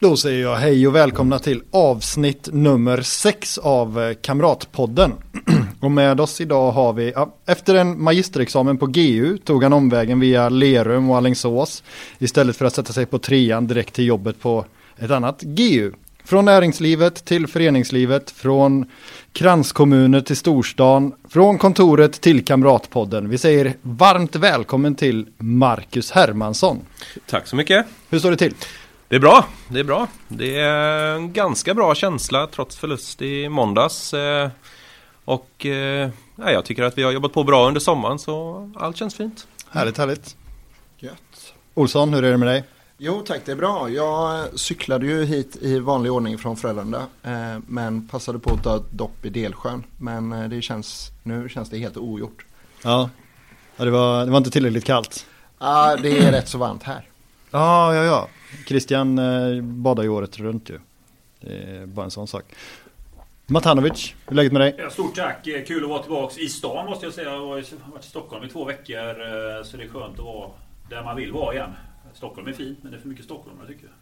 Då säger jag hej och välkomna till avsnitt nummer 6 av eh, Kamratpodden. Och med oss idag har vi, ja, efter en magisterexamen på GU tog han omvägen via Lerum och Alingsås istället för att sätta sig på trean direkt till jobbet på ett annat GU. Från näringslivet till föreningslivet, från kranskommuner till storstan, från kontoret till Kamratpodden. Vi säger varmt välkommen till Marcus Hermansson. Tack så mycket. Hur står det till? Det är bra, det är bra. Det är en ganska bra känsla trots förlust i måndags. Eh, Och eh, ja, jag tycker att vi har jobbat på bra under sommaren så allt känns fint. Härligt, härligt. Gött. Olsson, hur är det med dig? Jo tack, det är bra. Jag cyklade ju hit i vanlig ordning från Frölunda. Eh, men passade på att ta ett dopp i Delsjön. Men det känns, nu känns det helt ogjort. Ja, ja det, var, det var inte tillräckligt kallt. Ja, det är rätt så varmt här. Ja, ja, ja. Christian eh, badar ju året runt ju. Det är bara en sån sak. Matanovic, hur är läget med dig? Ja, stort tack, Eh, kul att vara tillbaka i stan måste jag säga. Jag har varit i Stockholm i två veckor eh, så det är skönt att vara där man vill vara igen. Stockholm är fint men det är för mycket stockholmare tycker jag.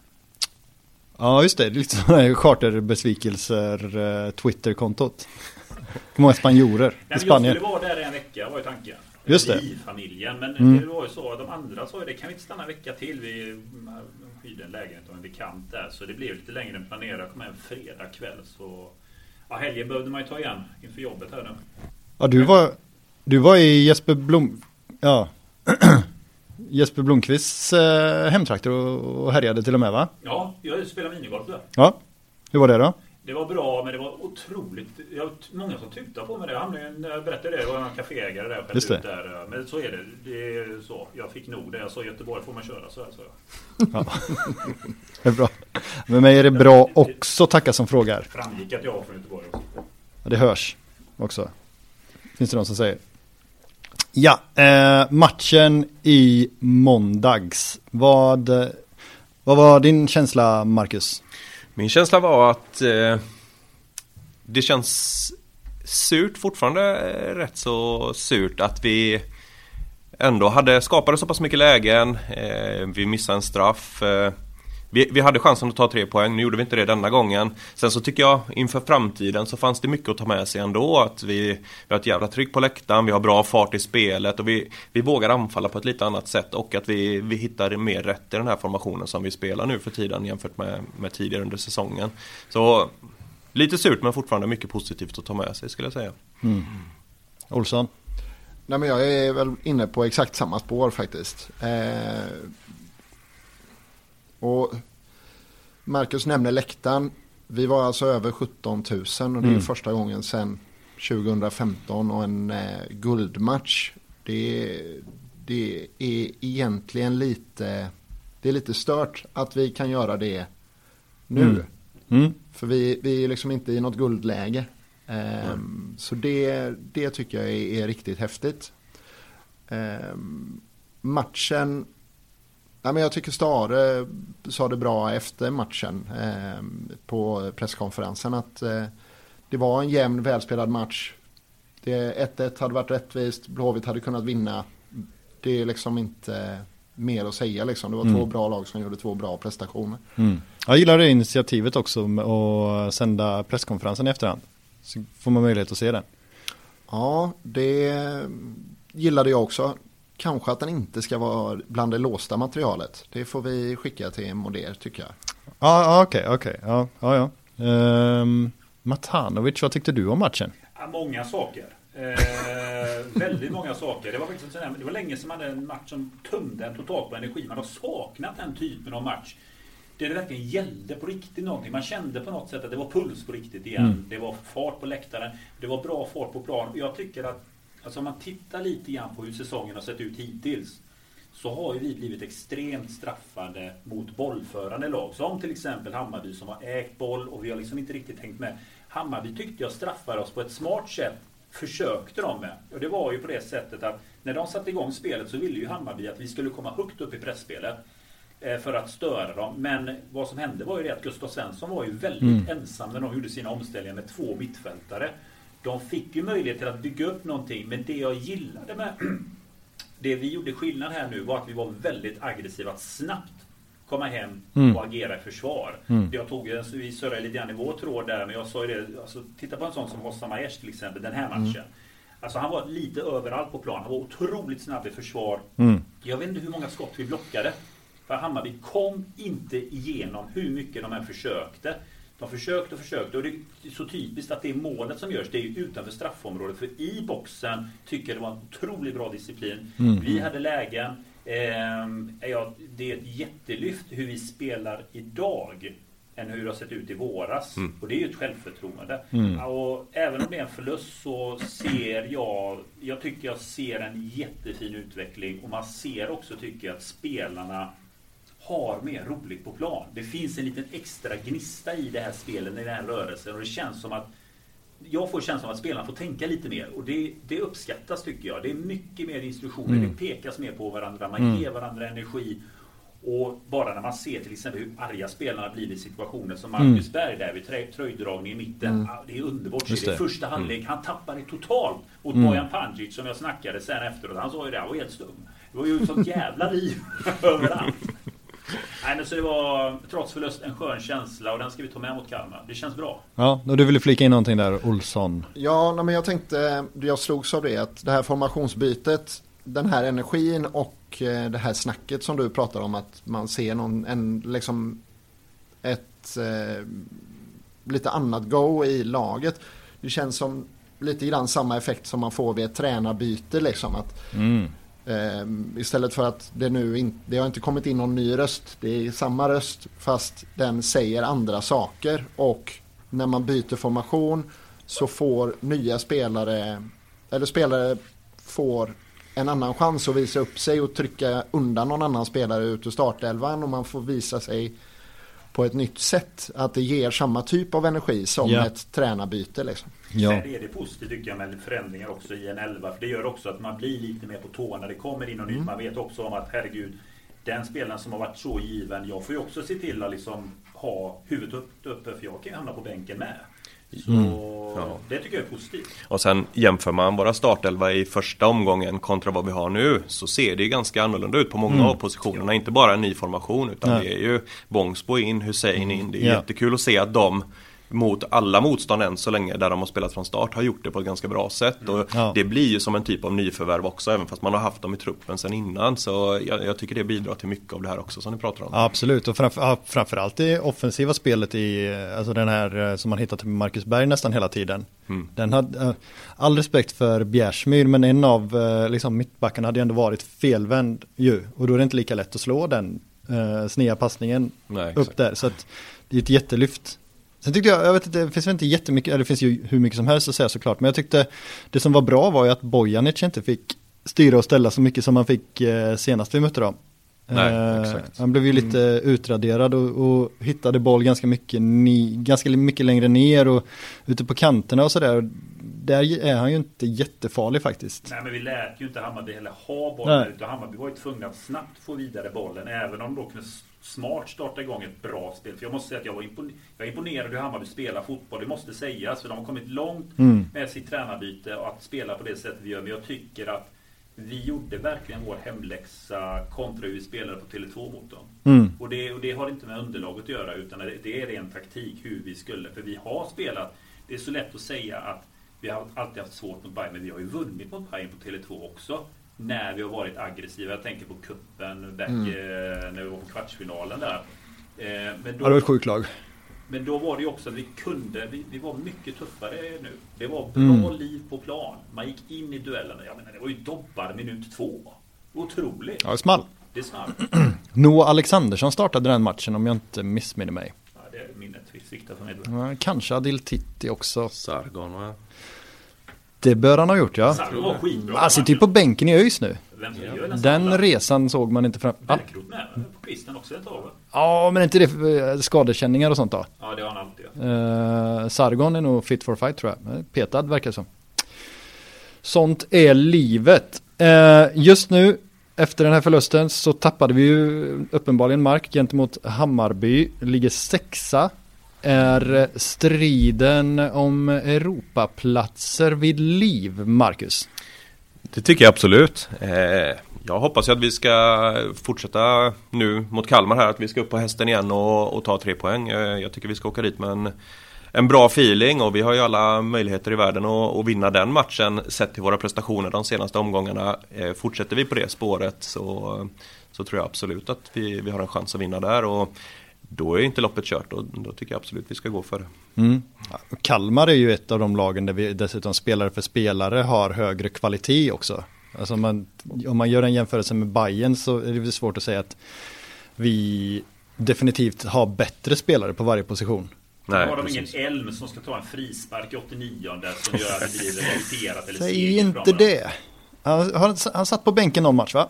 Ja, just det. Det är lite sådana här charterbesvikelser, Twitterkontot. Hur många spanjorer Nej, i Spanien? Jag skulle vara där en vecka var ju tanken. Just det. I familjen. Men Mm. det var ju så att de andra sa ju det kan vi inte stanna en vecka till. Vi hyrde en lägenhet och en bekant där. Så det blev lite längre än planerat. Jag kom hem fredag kväll. Så ja, helgen behövde man ju ta igen inför jobbet här nu. Ja, du var, du var i Jesper Blom... Ja. Jesper Blomqvists eh, hemtrakter och, och härjade till och med va? Ja, jag spelar minigolf där. Ja. Hur var det då? Det var bra, men det var otroligt... Jag, många som tyckte på mig det. När jag berättade det, det var en kaféägare där. Just det. Där. Men så är det. Det är så. Jag fick nog det. Jag sa Göteborg får man köra så här, så jag. Ja. det är bra. Med mig är det bra också, tacka som frågar. Framgick att jag var från Göteborg också. Ja, det hörs också. Finns det någon som säger. Ja, eh, matchen i måndags. Vad, vad var din känsla, Marcus? Min känsla var att eh, det känns surt fortfarande, eh, rätt så surt att vi ändå hade skapade så pass mycket lägen. Eh, vi missade en straff. Eh, vi, vi hade chansen att ta tre poäng, nu gjorde vi inte det denna gången. Sen så tycker jag inför framtiden så fanns det mycket att ta med sig ändå. Att vi, vi har ett jävla tryck på läktaren, vi har bra fart i spelet och vi, vi vågar anfalla på ett lite annat sätt. Och att vi, vi hittar mer rätt i den här formationen som vi spelar nu för tiden jämfört med, med tidigare under säsongen. Så lite surt men fortfarande mycket positivt att ta med sig skulle jag säga. Olsson? Nej men jag är väl inne på exakt samma spår faktiskt. Eh, och Marcus nämner läktaren. Vi var alltså över 17 000 och det är Mm. första gången sedan 2015 och en eh, guldmatch. Det, det är egentligen lite, det är lite stört att vi kan göra det nu. Mm. Mm. För vi, vi är liksom inte i något guldläge. Ehm, Så det, det tycker jag är, är riktigt häftigt. Ehm, matchen, ja, men jag tycker Stare sa det bra efter matchen ehm, på presskonferensen att eh, det var en jämn välspelad match. Det 1-1 hade varit rättvist, Blåvitt hade kunnat vinna. Det är liksom inte mer att säga liksom. Det var två Mm. bra lag som gjorde två bra prestationer. Mm. Jag gillar det initiativet också att sända presskonferensen i efterhand. Så får man möjlighet att se den. Ja, det gillade jag också. Kanske att den inte ska vara bland det låsta materialet. Det får vi skicka till Moder tycker jag. Ja, okej, okej. Ja, ja, ja. Ehm, Matanovic, vad tyckte du om matchen? Många saker. Eh, väldigt många saker. Det var, faktiskt här, det var länge sedan man hade en match som tömde en totalt på energi. Man har saknat den typen av match. Där det verkligen gällde på riktigt någonting. Man kände på något sätt att det var puls på riktigt igen. Mm. Det var fart på läktaren. Det var bra fart på plan. Jag tycker att alltså om man tittar lite grann på hur säsongen har sett ut hittills. Så har ju vi blivit extremt straffade mot bollförande lag. Som till exempel Hammarby som har ägt boll och vi har liksom inte riktigt hängt med. Hammarby tyckte jag straffade oss på ett smart sätt. Försökte de med. Och det var ju på det sättet att när de satte igång spelet så ville ju Hammarby att vi skulle komma högt upp i pressspelet. Eh, för att störa dem. Men vad som hände var ju det att Gustav Svensson var ju väldigt mm. ensam när de gjorde sina omställningar med två mittfältare. De fick ju möjlighet att bygga upp någonting. Men det jag gillade med det vi gjorde skillnad här nu var att vi var väldigt aggressiva. Att snabbt komma hem mm. och agera i försvar. Mm. Jag tog, vi surrade lite grann i vår tråd där, men jag sa ju det. Alltså, titta på en sån som Hossam Aiesh till exempel, den här mm. matchen. Mm. Alltså han var lite överallt på plan. Han var otroligt snabb i försvar. Mm. Jag vet inte hur många skott vi blockade. För Hammarby kom inte igenom hur mycket de än försökte. De försökte och försökte och det är så typiskt att det är målet som görs. Det är utanför straffområdet. För i boxen tycker jag det var en otroligt bra disciplin. Mm. Vi hade lägen. Eh, ja, det är ett jättelyft hur vi spelar idag än hur det har sett ut i våras. Mm. Och det är ju ett självförtroende. Mm. Och även om det är en förlust så ser jag, jag tycker jag ser en jättefin utveckling och man ser också tycker jag att spelarna har mer roligt på plan. Det finns en liten extra gnista i det här spelet, i den här rörelsen och det känns som att jag får känslan av att spelarna får tänka lite mer och det, det uppskattas tycker jag. Det är mycket mer instruktioner, mm. det pekas mer på varandra, man mm. ger varandra energi. Och bara när man ser till exempel hur arga spelarna blir i situationer som mm. Marcus mm. Berg där vid tröjdragning i mitten. Mm. Det är underbart. Det. det första mm. halvlek, han tappar det totalt mot mm. Bojan Pandzic som jag snackade sen efteråt. Han sa ju det, han var helt stum. Det var ju sånt jävla liv överallt. Nej, men så det var trots förlust en skön känsla och den ska vi ta med mot Kalmar. Det känns bra. Ja, och du ville flika in någonting där, Olsson. Ja, nej, men jag tänkte, jag slogs av det att det här formationsbytet, den här energin och eh, det här snacket som du pratar om att man ser någon, en, liksom ett eh, lite annat go i laget. Det känns som lite grann samma effekt som man får vid ett tränarbyte liksom. Att mm. Ehm, istället för att det nu in, det har inte kommit in någon ny röst. Det är samma röst fast den säger andra saker. Och när man byter formation så får nya spelare, eller spelare får en annan chans att visa upp sig och trycka undan någon annan spelare ut ur startelvan och man får visa sig på ett nytt sätt. Att det ger samma typ av energi som ja. ett tränarbyte. Liksom. Ja. Sen är det positivt tycker jag med förändringar också i en elva. För det gör också att man blir lite mer på tårna när det kommer in något mm. nytt. Man vet också om att herregud, den spelaren som har varit så given. Jag får ju också se till att liksom ha huvudet uppe för jag kan ju hamna på bänken med. Så mm. ja. det tycker jag är positivt. Och sen jämför man våra startelva i första omgången kontra vad vi har nu så ser det ganska annorlunda ut på många mm. av positionerna. Inte bara en ny formation utan ja. det är ju Bångsbo in, Hussein in. Det är ja. jättekul att se att de mot alla motstånd än så länge där de har spelat från start har gjort det på ett ganska bra sätt. Mm. Och ja. Det blir ju som en typ av nyförvärv också även fast man har haft dem i truppen sedan innan. Så jag, jag tycker det bidrar till mycket av det här också som ni pratar om. Ja, absolut och framför, framförallt i offensiva spelet i alltså den här eh, som man hittat med Marcus Berg nästan hela tiden. Mm. Den hade, eh, all respekt för Bjärsmyr men en av eh, liksom, mittbackarna hade ändå varit felvänd ju och då är det inte lika lätt att slå den eh, sneda passningen Nej, upp där. Så att det är ett jättelyft Sen tyckte jag, jag vet inte, det finns väl inte jättemycket, eller det finns ju hur mycket som helst att säga såklart, men jag tyckte det som var bra var ju att Bojanic inte fick styra och ställa så mycket som han fick eh, senast vi mötte dem. Nej, eh, han blev ju lite mm. utraderad och, och, hittade boll ganska mycket, ni, ganska mycket längre ner och ute på kanterna och sådär. Där är han ju inte jättefarlig faktiskt. Nej men vi lät ju inte Hammarby heller ha bollen Nej. utan Hammarby var ju tvungna att snabbt få vidare bollen även om de kunde smart starta igång ett bra spel. För jag måste säga att jag var, impon jag imponerad hur Hammarby spelar fotboll. Det måste sägas. För de har kommit långt mm. med sitt tränarbyte och att spela på det sättet vi gör. Men jag tycker att vi gjorde verkligen vår hemläxa kontra hur vi spelade på Tele2 mot dem. Mm. Och, det, och det har inte med underlaget att göra utan det är ren taktik hur vi skulle. För vi har spelat. Det är så lätt att säga att vi har alltid haft svårt mot Bayern men vi har ju vunnit mot Bayern på Tele2 också när vi har varit aggressiva. Jag tänker på kuppen back, mm. Eh, när vi var på kvartsfinalen där. Eh, men då, ja, det var ett sjukt lag. Men då var det ju också att vi kunde, vi, vi var mycket tuffare nu. Det var bra mm. liv på plan. Man gick in i duellerna. Jag menar, det var ju dobbar minut två. Otroligt. Ja, det small. Det small. Noah Alexandersson startade den matchen om jag inte missminner mig. Ja, det är minnet sviktar för mig. Kanske Adil Titti också. Sargon va? Det bör han ha gjort ja. Sargon var skitbra. Han sitter ju på bänken i ÖIS nu. Den resan såg man inte fram... Bärkroth med på kvisten också ett tag? Ja, men inte det eh, skadekänningar och sånt då? Ja det har han alltid. Uh, Sargon är nog fit for fight tror jag. Eh, Petad verkar som. Sånt är livet. Eh, just nu, efter den här förlusten, så tappade vi ju uppenbarligen mark gentemot Hammarby. Ligger sexa. Är striden om Europaplatser vid liv, Marcus? Det tycker jag absolut. Eh, jag hoppas ju att vi ska fortsätta nu mot Kalmar här, att vi ska upp på hästen igen och, och ta tre poäng. Eh, jag tycker vi ska åka dit med en, en bra feeling och vi har ju alla möjligheter i världen att, att vinna den matchen sett till våra prestationer de senaste omgångarna. Eh, fortsätter vi på det spåret så, så tror jag absolut att vi, vi har en chans att vinna där. Och då är inte loppet kört och då tycker jag absolut vi ska gå för det. Mm. Kalmar är ju ett av de lagen där vi dessutom spelare för spelare har högre kvalitet också. Alltså om man, om man gör en jämförelse med Bayern så är det svårt att säga att vi definitivt har bättre spelare på varje position. Nej, har de precis. ingen Elm som ska ta en frispark i 89 som gör att det blir eller Säg inte det. Han, han, han satt på bänken någon match va?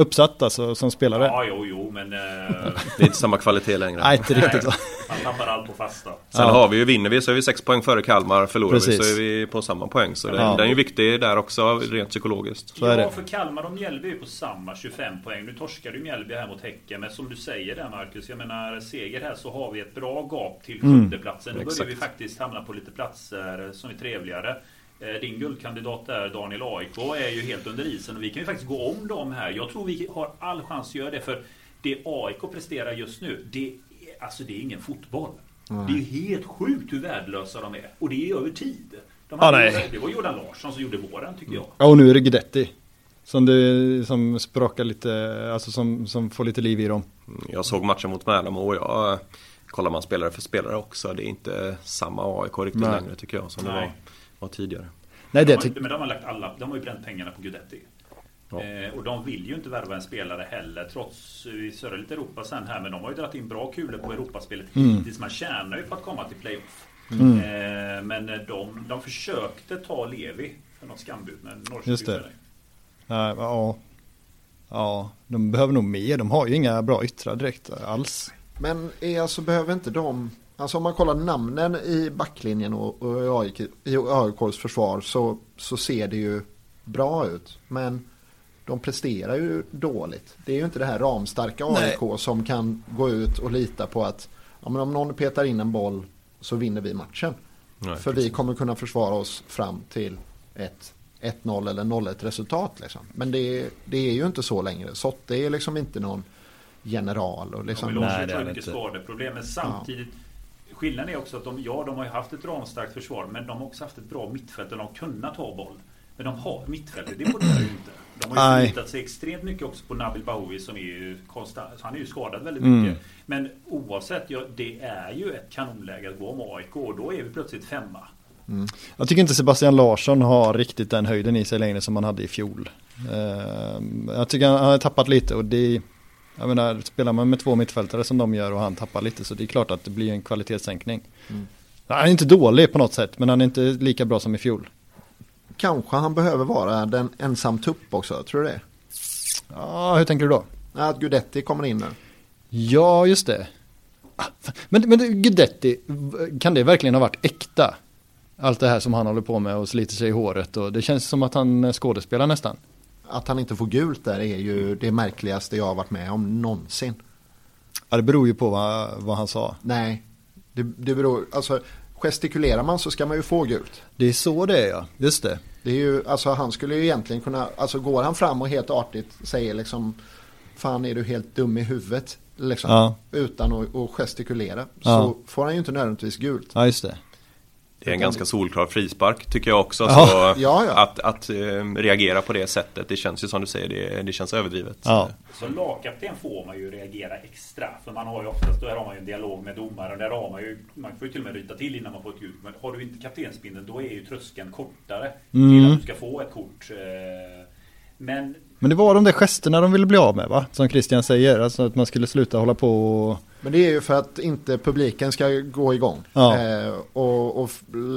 Uppsatt alltså som spelare? Ja, jo, jo, men... Eh, Det är inte samma kvalitet längre. Nej, inte riktigt va? han tappar allt på fasta. Sen Ja. har vi ju, vinner vi så är vi sex poäng före Kalmar, förlorar vi Precis. så är vi på samma poäng. Så den, Ja. den är ju viktig där också rent psykologiskt. Så är ja, det. för Kalmar och Mjällby är på samma 25 poäng. Nu torskade ju Mjällby här mot Häcken. Men som du säger där Marcus, jag menar seger här så har vi ett bra gap till Mm. sjundeplatsen. Nu börjar vi faktiskt hamna på lite platser som är trevligare. Eh, Din guldkandidat där, Daniel AIK, är ju helt under isen och vi kan ju faktiskt gå om dem här. Jag tror vi har all chans att göra det för det AIK presterar just nu, det är, alltså det är ingen fotboll. Det är ju helt sjukt hur värdelösa de är. Och det är över tid. De hade, nej. det var Jordan Larsson som gjorde våren tycker jag. Ja, och nu är det Guidetti. Som, det, som sprakar lite, alltså som, som får lite liv i dem. Jag såg matchen mot Värnamo och jag kollar man spelare för spelare också. Det är inte samma AIK riktigt Nej. längre tycker jag som det Nej. var, var tidigare. Nej, det De har, men de har lagt alla, de har ju bränt pengarna på Guidetti. Ja. Eh, och de vill ju inte värva en spelare heller trots, vi surrar lite Europa sen här, men de har ju dragit in bra kulor på Europaspelet Mm. hittills. Man tjänar ju på att komma till playoff. Mm. Eh, men de, de försökte ta Levi för något skambud, men Norrköping Just det. Nej, ja. Ja, de behöver nog mer. De har ju inga bra yttrar direkt alls. Men är alltså behöver inte de, alltså om man kollar namnen i backlinjen och, och i, AIK, i AIKs försvar så, så ser det ju bra ut. Men de presterar ju dåligt. Det är ju inte det här ramstarka Nej. AIK som kan gå ut och lita på att ja, men om någon petar in en boll så vinner vi matchen. Nej, För vi kommer kunna försvara oss fram till ett 1-0 eller 0-1 resultat. Liksom. Men det, det är ju inte så längre. Sotte är liksom inte någon general. Och liksom, De Nej, har det det mycket inte. skadeproblem, men samtidigt Skillnaden är också att de, ja, de har haft ett ramstarkt försvar, men de har också haft ett bra mittfält och de har kunnat ha boll. Men de har mittfältet, det imponerar ju inte. De har ju förlitat sig extremt mycket också på Nabil Bahoui som är ju konstant, han är ju skadad väldigt Mm. mycket. Men oavsett, ja, det är ju ett kanonläge att gå om AIK och då är vi plötsligt femma. Jag tycker inte Sebastian Larsson har riktigt den höjden i sig längre som han hade i fjol. Eh, Jag tycker han har tappat lite och det jag menar, spelar man med två mittfältare som de gör och han tappar lite så det är klart att det blir en kvalitetssänkning. Mm. Han är inte dålig på något sätt men han är inte lika bra som i fjol. Kanske han behöver vara den ensam tupp också, tror du det? Ja, hur tänker du då? Att Gudetti kommer in nu. Ja, just det. Men, men Guidetti, kan det verkligen ha varit äkta? Allt det här som han håller på med och sliter sig i håret och det känns som att han skådespelar nästan. Att han inte får gult där är ju det märkligaste jag har varit med om någonsin. Ja, det beror ju på vad, vad han sa. Nej, det, det beror, alltså gestikulerar man så ska man ju få gult. Det är så det är ja, just det. Det är ju, alltså han skulle ju egentligen kunna, alltså går han fram och helt artigt säger liksom Fan är du helt dum i huvudet? Liksom, Ja. Utan att, att gestikulera. Ja. Så får han ju inte nödvändigtvis gult. Ja, just det. Det är en ganska solklar frispark tycker jag också. Ja. Så Ja, ja. Att, att eh, reagera på det sättet, det känns ju som du säger, det, det känns överdrivet. Ja. Som lagkapten får man ju reagera extra. För man har ju oftast, då har man ju en dialog med domaren. Där har man ju, man får ju till och med ryta till innan man får ett gult. Men har du inte kaptensbindeln då är ju tröskeln kortare. Mm. Till att du ska få ett kort. Eh, Men Men det var de där gesterna de ville bli av med va? Som Christian säger, alltså att man skulle sluta hålla på och... Men det är ju för att inte publiken ska gå igång. Ja. Eh, och, och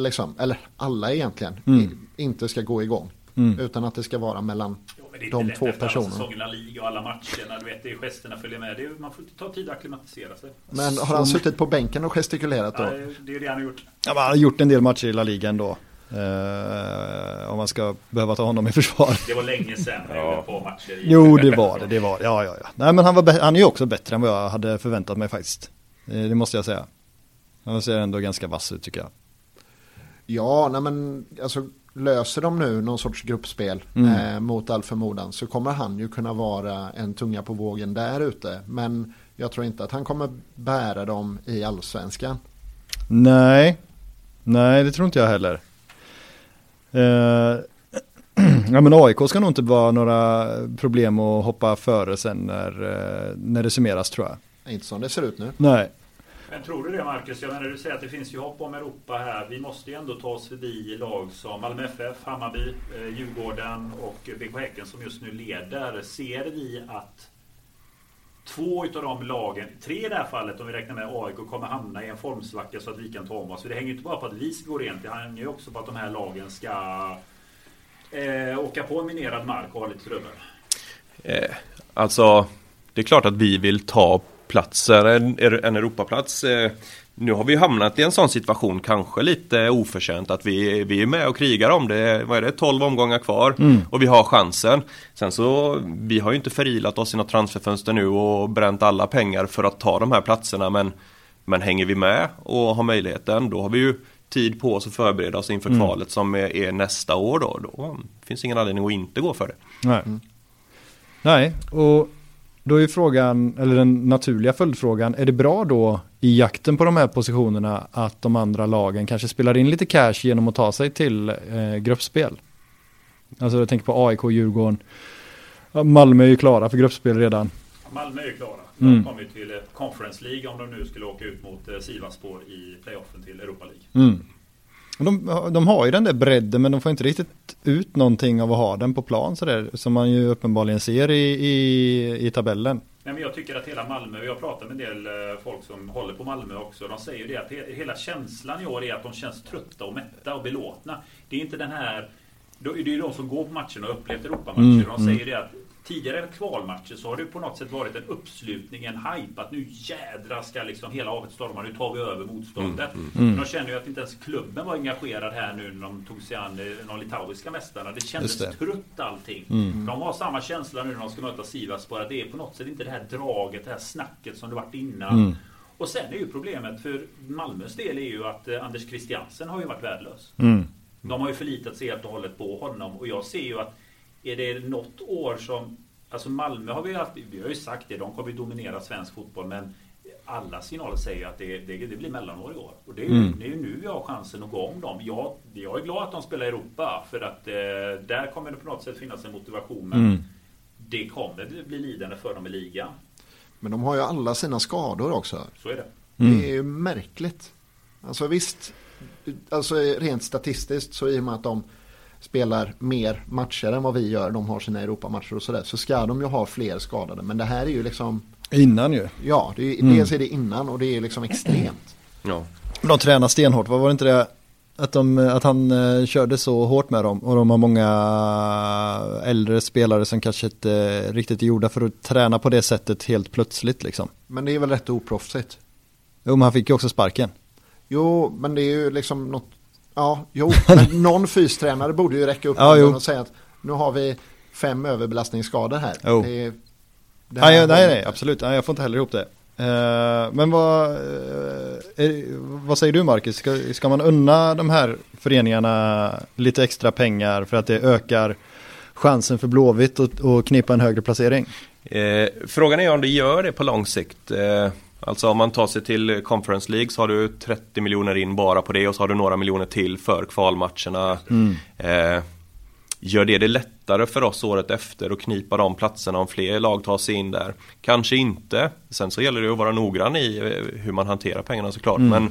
liksom, eller alla egentligen, Mm. inte ska gå igång. Mm. Utan att det ska vara mellan men det är de två lätt efter alla personerna. säsongerna, liga och alla matcherna. Du vet, det är gesterna följer med. Det är, man får ta tid att akklimatisera sig. Men har han suttit på bänken och gestikulerat då? Ja, det är det han har gjort. Ja, man har gjort en del matcher i La Liga ändå. Eh, om man ska behöva ta honom i försvar. Det var länge sedan Ja. par matcher. I Jo, det var det. Det var det. Ja, ja, ja. Nej, men han, var han är ju också bättre än vad jag hade förväntat mig faktiskt. Eh, Det måste jag säga. Han ser ändå ganska vass ut tycker jag. Ja, nej men alltså löser de nu någon sorts gruppspel Mm. eh, mot all förmodan så kommer han ju kunna vara en tunga på vågen där ute. Men jag tror inte att han kommer bära dem i allsvenskan. Nej, nej det tror inte jag heller. Eh, ja men AIK ska nog inte vara några problem att hoppa före sen när, eh, när det summeras tror jag. Inte som det ser ut nu. Nej, Men tror du det Marcus? Jag menar du säger att det finns ju hopp om Europa här. Vi måste ju ändå ta oss förbi lag som Malmö FF, Hammarby, eh, Djurgården och BK Häcken som just nu leder. Ser vi att två utav de lagen, tre i det här fallet om vi räknar med AIK, kommer hamna i en formsvacka så att vi kan ta om oss. För det hänger ju inte bara på att vi ska gå rent, det hänger ju också på att de här lagen ska eh, åka på minerad mark och ha lite trubbel. Eh, alltså, det är klart att vi vill ta platser, en, en Europaplats. Eh, nu har vi hamnat i en sån situation, kanske lite oförtjänt, att vi, vi är med och krigar om det. Vad är det, 12 omgångar kvar och vi har chansen. Sen så, vi har ju inte förilat oss i något transferfönster nu och bränt alla pengar för att ta de här platserna, men, men hänger vi med och har möjligheten, då har vi ju tid på oss att förbereda oss inför kvalet som är, är nästa år då. Då finns ingen anledning att inte gå för det. nej. Nej, och då är frågan, eller den naturliga följdfrågan, är det bra då i jakten på de här positionerna att de andra lagen kanske spelar in lite cash genom att ta sig till eh, gruppspel? Alltså jag tänker på AIK, Djurgården, Malmö är ju klara för gruppspel redan. Malmö är ju klara. Mm. De kommer ju till Conference League om de nu skulle åka ut mot eh, Sivasspor i playoffen till Europa League. Mm. De, de har ju den där bredden men de får inte riktigt ut någonting av att ha den på plan sådär som man ju uppenbarligen ser i, i, i tabellen. Nej, men jag tycker att hela Malmö, och jag pratar med en del eh, folk som håller på Malmö också. De säger ju det att he- hela känslan i år är att de känns trötta och mätta och belåtna. Det är inte den här... Det är ju de som går på matcherna och upplevt Europamatcher. Mm, De säger det att tidigare kvalmatcher så har det på något sätt varit en uppslutning, en hype. Att nu jädra ska liksom hela havet storma. Nu tar vi över motståndet. Men de känner ju att inte ens klubben var engagerad här nu när de tog sig an eh, de litauiska mästarna. Det kändes det. trött allting. De har samma känsla nu när de ska möta Sivasspor. Att det är på något sätt inte det här draget, det här snacket som det varit innan. Och sen är ju problemet för Malmös del är ju att eh, Anders Christiansen har ju varit värdelös. Mm. De har ju förlitat sig helt och hållet på honom. Och jag ser ju att är det något år som... Alltså Malmö har vi haft... Vi har ju sagt det, de kommer ju dominera svensk fotboll. Men alla signaler säger att det, det, det blir mellanår i år. Och det är, ju, Mm. det är ju nu vi har chansen att gå om dem. Jag, jag är glad att de spelar i Europa. För att eh, där kommer det på något sätt finnas en motivation. Men Mm. det kommer bli lidande för dem i ligan. Men de har ju alla sina skador också. Så är det. Det är ju märkligt. Alltså visst, alltså rent statistiskt så i och med att de spelar mer matcher än vad vi gör, de har sina Europamatcher och sådär, så ska de ju ha fler skadade. Men det här är ju liksom, Innan ju. ja, det är, Mm. dels är det innan och det är liksom extremt. Ja. De tränar stenhårt, vad var det inte det? Att, de, att han eh, körde så hårt med dem och de har många äldre spelare som kanske inte riktigt är gjorda för att träna på det sättet helt plötsligt liksom. Men det är väl rätt oproffsigt. Jo men han fick ju också sparken. Jo, men det är ju liksom något, ja, jo, men någon fystränare borde ju räcka upp Ja, jo. och säga att nu har vi fem överbelastningsskador här. Jo. Det, är- det här Nej, nej, nej, absolut. Nej, jag får inte heller ihop det. Eh, men vad, eh, är, vad säger du Marcus? Ska, ska man unna de här föreningarna lite extra pengar för att det ökar chansen för Blåvitt att att knipa en högre placering? Eh, frågan är om det gör det på lång sikt. Eh, alltså om man tar sig till Conference League så har du 30 miljoner in bara på det och så har du några miljoner till för kvalmatcherna. Eh, gör det det lättare för oss året efter att knipa de platserna om fler lag tar sig in där? Kanske inte. Sen så gäller det att vara noggrann i eh, hur man hanterar pengarna såklart. Men eh,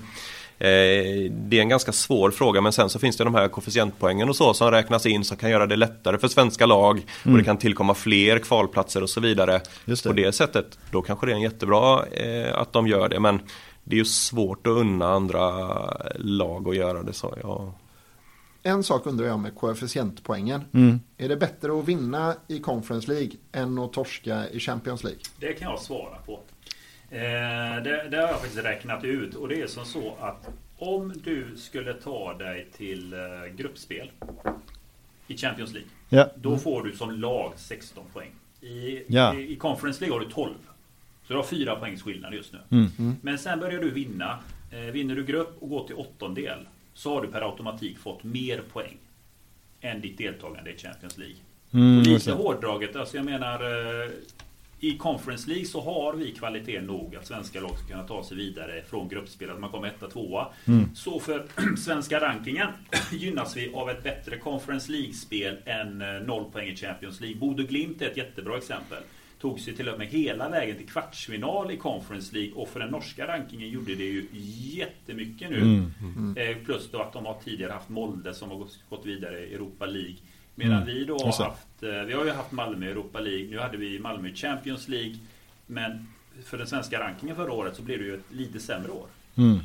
det är en ganska svår fråga men sen så finns det de här koefficientpoängen och så som räknas in som kan göra det lättare för svenska lag och det kan tillkomma fler kvalplatser och så vidare. Det. På det sättet, då kanske det är en jättebra eh, att de gör det men det är ju svårt att unna andra lag att göra det så. Ja. en sak undrar jag med koefficientpoängen. Mm. Är det bättre att vinna i Conference League än att torska i Champions League? Det kan jag svara på. Eh, det, det har jag faktiskt räknat ut och det är som så att om du skulle ta dig till eh, gruppspel i Champions League. Ja. Då får du som lag 16 poäng. I, Ja. i, i Conference League har du 12. Så du har 4 poängs skillnad just nu. Mm. Men sen börjar du vinna. Eh, vinner du grupp och går till åttondel så har du per automatik fått mer poäng än ditt deltagande i Champions League. Mm, Och lite det. hårdraget, alltså jag menar eh, i Conference League så har vi kvalitet nog att svenska lag ska kunna ta sig vidare från gruppspel, att man kommer etta, tvåa. Mm. Så för svenska rankingen gynnas vi av ett bättre Conference League-spel än eh, noll poäng i Champions League. Bodö Glimt är ett jättebra exempel. Tog sig till och med hela vägen till kvartsfinal i Conference League och för den norska rankingen gjorde det ju jättemycket nu. Mm. Eh, Plus då att de har tidigare haft Molde som har gått- vidare i Europa League. Medan Mm. vi då har haft, vi har ju haft Malmö i Europa League, nu hade vi Malmö i Champions League. Men för den svenska rankingen förra året så blev det ju ett lite sämre år. Mm.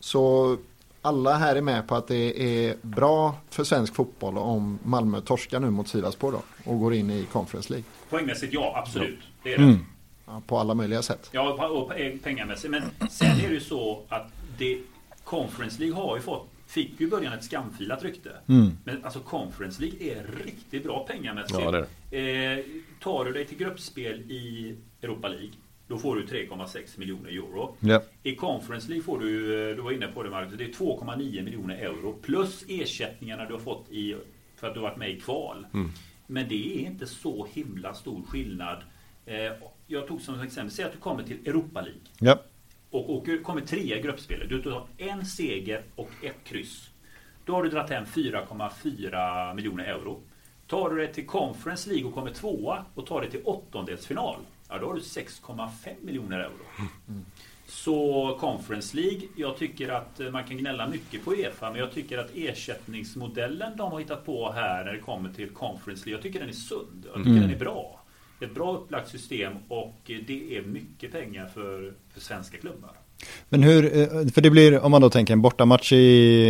Så alla här är med på att det är bra för svensk fotboll om Malmö torskar nu mot Sivasspor då och går in i Conference League. Poängmässigt ja, absolut. Det är det. Mm. Ja, på alla möjliga sätt. Ja, och pengamässigt. Men sen är det ju så att det, Conference League har ju fått, fick ju i början ett skamfilat rykte. Mm. Men alltså Conference League är riktigt bra pengamässigt. Ja, Eh, tar du dig till gruppspel i Europa League, då får du 3,6 miljoner euro. Ja. I Conference League får du, du var inne på det Marcus, det är 2,9 miljoner euro. Plus ersättningarna du har fått i, för att du har varit med i kval. Men det är inte så himla stor skillnad. Eh, jag tog som exempel, säg att du kommer till Europa League Ja. Och åker, kommer trea i gruppspelet. Du tar en seger och ett kryss. Då har du dragit hem 4,4 miljoner euro. Tar du det till Conference League och kommer tvåa och tar det till åttondelsfinal. Ja, då har du 6,5 miljoner euro. Så Conference League, jag tycker att eh, man kan gnälla mycket på Uefa, men jag tycker att ersättningsmodellen de har hittat på här när det kommer till Conference League, jag tycker den är sund. Jag tycker Mm. den är bra. Ett bra upplagt system och eh, det är mycket pengar för, för svenska klubbar. Men hur, eh, för det blir, om man då tänker en bortamatch i,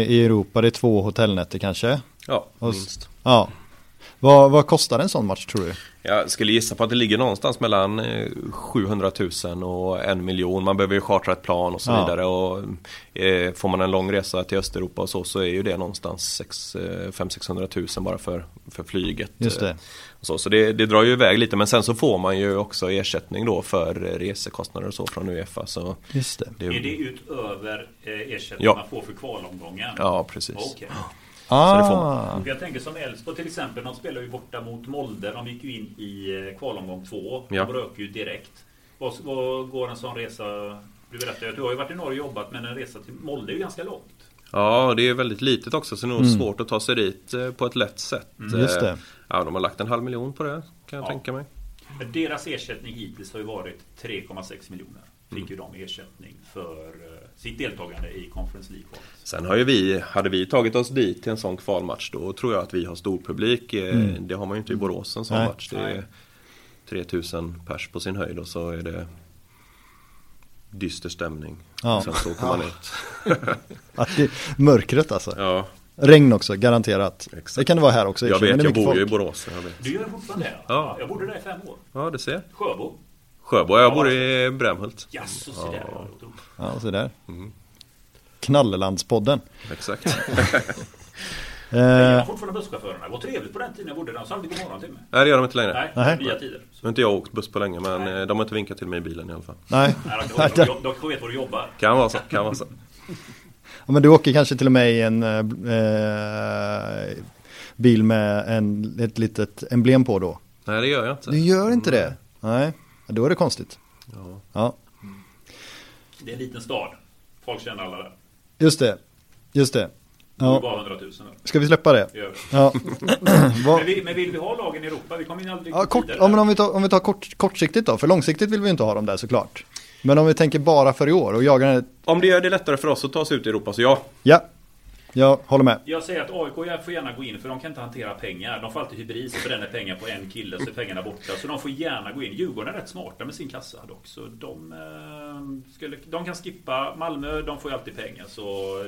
i Europa, det är två hotellnätter kanske? Ja, Och minst. Ja. Vad, vad kostar en sån match tror du? Jag skulle gissa på att det ligger någonstans mellan eh, 700 000 och en miljon. Man behöver ju chartra ett plan och så Ja. vidare. Och, eh, får man en lång resa till Östeuropa och så, så är ju det någonstans 500-600 000 bara för, för flyget. Just det. Så, så det, det drar ju iväg lite men sen så får man ju också ersättning då för resekostnader och så från Uefa. Så Just det. det, Är det utöver eh, ersättning Ja. man får för kvalomgången? Ja, precis. Okej. Ah, det får man. Jag tänker som Elfsborg till exempel, de spelar ju borta mot Molde. De gick ju in i eh, kvalomgång två. Ja. De rök ju direkt. Vad, vad går en sån resa? Du berättade att du har ju varit i Norge och jobbat men en resa till Molde är ju ganska långt. Ja, det är väldigt litet också så det är nog Mm. svårt att ta sig dit eh, på ett lätt sätt. Just det. Eh, Ja, de har lagt en halv miljon på det kan jag Ja. tänka mig. Deras ersättning hittills har ju varit 3,6 miljoner. Fick Mm. ju de ersättning för eh, sitt deltagande i Conference League-kvalet. Sen har ju vi, hade vi tagit oss dit till en sån kvalmatch då tror jag att vi har stor publik. Mm. Det har man ju inte i Borås en sån Nej. match. Det är 3000 pers på sin höjd och så är det dyster stämning. Ja. Sen så kommer man ut. Att det, mörkret alltså. Ja, Regn också, garanterat. Exakt. Det kan det vara här också. jag vet, jag bor ju i folk. Borås. Jag vet. Du gör fortfarande det? Ja. Jag bodde där i fem år. Ja, det ser. Sjöbo? Sjöbo, jag bor i Brämhult. Jaså, se där. Ja. Ja, så där. Mm. Knallelandspodden. Exakt. Jag Eh, gillar fortfarande busschaufförerna. Det var trevligt på den tiden jag bodde där. De sa aldrig god morgon till mig. Nej, det gör de inte längre. Nej, Nej. nya tider. Nu har inte jag åkt buss på länge men eh, de har inte vinkat till mig i bilen i alla fall. nej. Nej, de, de, de, de vet var du jobbar. Kan vara så, kan vara så. Ja, men du åker kanske till och med i en eh, bil med en, ett litet emblem på då? Nej, det gör jag inte. Du gör inte det? Nej, då är det konstigt. Ja. Ja, Det är en liten stad. Folk känner alla där. just det. Just det. Ja. bara 100 000 där. Ska vi släppa det? Gör. Ja. Men, vi, men vill vi ha lagen i Europa? Vi kommer ju aldrig Ja, kort, ja, men om vi tar, om vi tar kort, kortsiktigt då, för långsiktigt vill vi inte ha dem där såklart. Men om vi tänker bara för i år och jagar Om det gör det lättare för oss att ta oss ut i Europa så ja. ja, jag håller med. Jag säger att AIK får gärna gå in för de kan inte hantera pengar. De får alltid hybris och bränner pengar på en kille så är pengarna borta. Så de får gärna gå in. Djurgården är rätt smarta med sin kassa dock. Så de, eh, skulle, de kan skippa. Malmö, de får ju alltid pengar. Så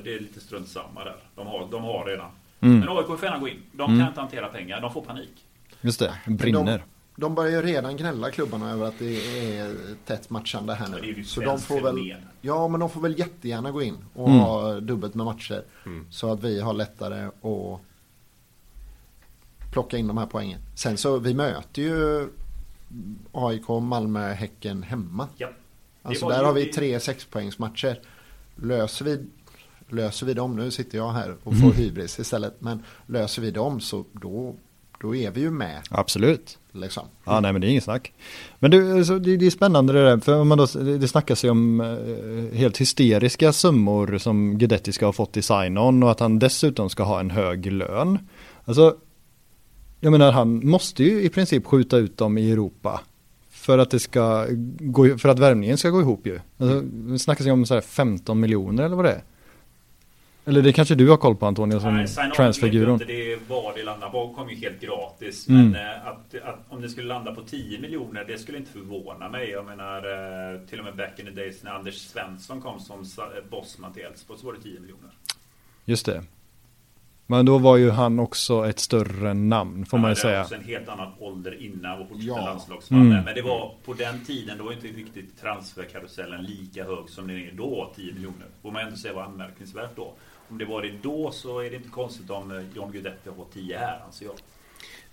det är lite strunt samma där. De har, de har redan. Mm. Men AIK får gärna gå in. De kan inte hantera pengar, de får panik. Just det, brinner. De, de börjar ju redan gnälla klubbarna över att det är tätt matchande här nu. Så de får väl, ja men de får väl jättegärna gå in och Mm. ha dubbelt med matcher. Så att vi har lättare att plocka in de här poängen. Sen så, vi möter ju AIK, Malmö, Häcken hemma. Ja. Alltså där ju- har vi tre sexpoängsmatcher. Löser vi, löser vi dem, nu sitter jag här och får hybris istället, men löser vi dem så då, då är vi ju med. Absolut. Liksom. Ja, nej men det är inget snack. Men du, alltså, det, det är spännande det där, för om man då, det snackas ju om eh, helt hysteriska summor som Guidetti ska ha fått i sign-on och att han dessutom ska ha en hög lön. Alltså, jag menar han måste ju i princip skjuta ut dem i Europa. För att det ska gå, för att värmningen ska gå ihop ju. Alltså, det snackas ju om så här 15 miljoner eller vad det är. Eller det kanske du har koll på Antonio som transferguron. Det var det landar på kom ju helt gratis. Mm. Men eh, att, att om det skulle landa på 10 miljoner, det skulle inte förvåna mig. Jag menar, eh, till och med back in the days när Anders Svensson kom som eh, bossman till Elfsborg så var det 10 miljoner. Just det. Men då var ju han också ett större namn får man ju Ja, det var säga. också en helt annan ålder innan och fortfarande Ja. landslagsman. Mm. Men det var på den tiden, då var inte riktigt transferkarusellen lika hög som den är då, 10 miljoner. Får man ändå säga var anmärkningsvärt då. Om det var det då så är det inte konstigt om eh, John Guidetti har fått 10 här, anser jag.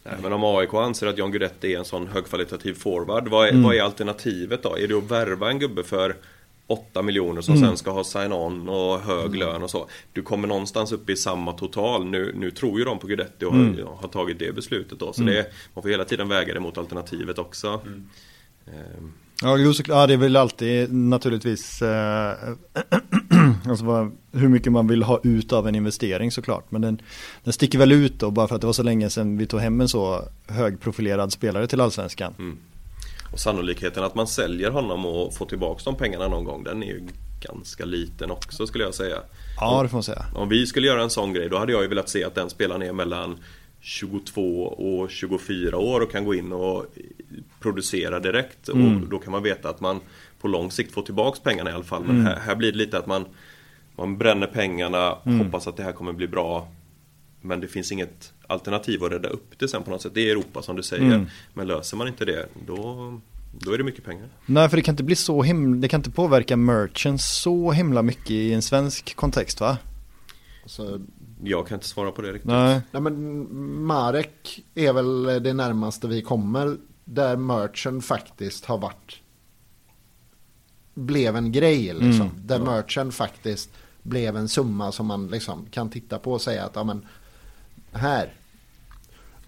Nej, men om AIK anser att John Guidetti är en sån högkvalitativ forward, vad är, Mm. vad är alternativet då? Är det att värva en gubbe för 8 miljoner som Mm. sen ska ha sign-on och hög lön och så. Du kommer någonstans upp i samma total. Nu, nu tror ju de på Guidetti och Mm. har, har tagit det beslutet då. Så det, man får hela tiden väga det mot alternativet också. Ehm, Ja, jo, ja, det är väl alltid naturligtvis eh, alltså vad, hur mycket man vill ha ut av en investering såklart. Men den, den sticker väl ut då bara för att det var så länge sedan vi tog hem en så högprofilerad spelare till allsvenskan. Mm. Och sannolikheten att man säljer honom och får tillbaka de pengarna någon gång, den är ju ganska liten också skulle jag säga. Ja, det får man säga. Om vi skulle göra en sån grej, då hade jag ju velat se att den spelaren är mellan 22 och 24 år och kan gå in och producera direkt. Mm. Och då kan man veta att man på lång sikt får tillbaks pengarna i alla fall. Men Mm. här, här blir det lite att man, man bränner pengarna, Mm. hoppas att det här kommer bli bra. Men det finns inget alternativ att rädda upp det sen på något sätt. Det är Europa som du säger. Mm. Men löser man inte det, då, då är det mycket pengar. Nej, för det kan inte bli så himla, det kan inte påverka merchants så himla mycket i en svensk kontext va? Så, Jag kan inte svara på det riktigt. Nej. nej men Marek är väl det närmaste vi kommer där merchen faktiskt har varit blev en grej liksom. Mm. Där merchen faktiskt blev en summa som man liksom kan titta på och säga att ja men här.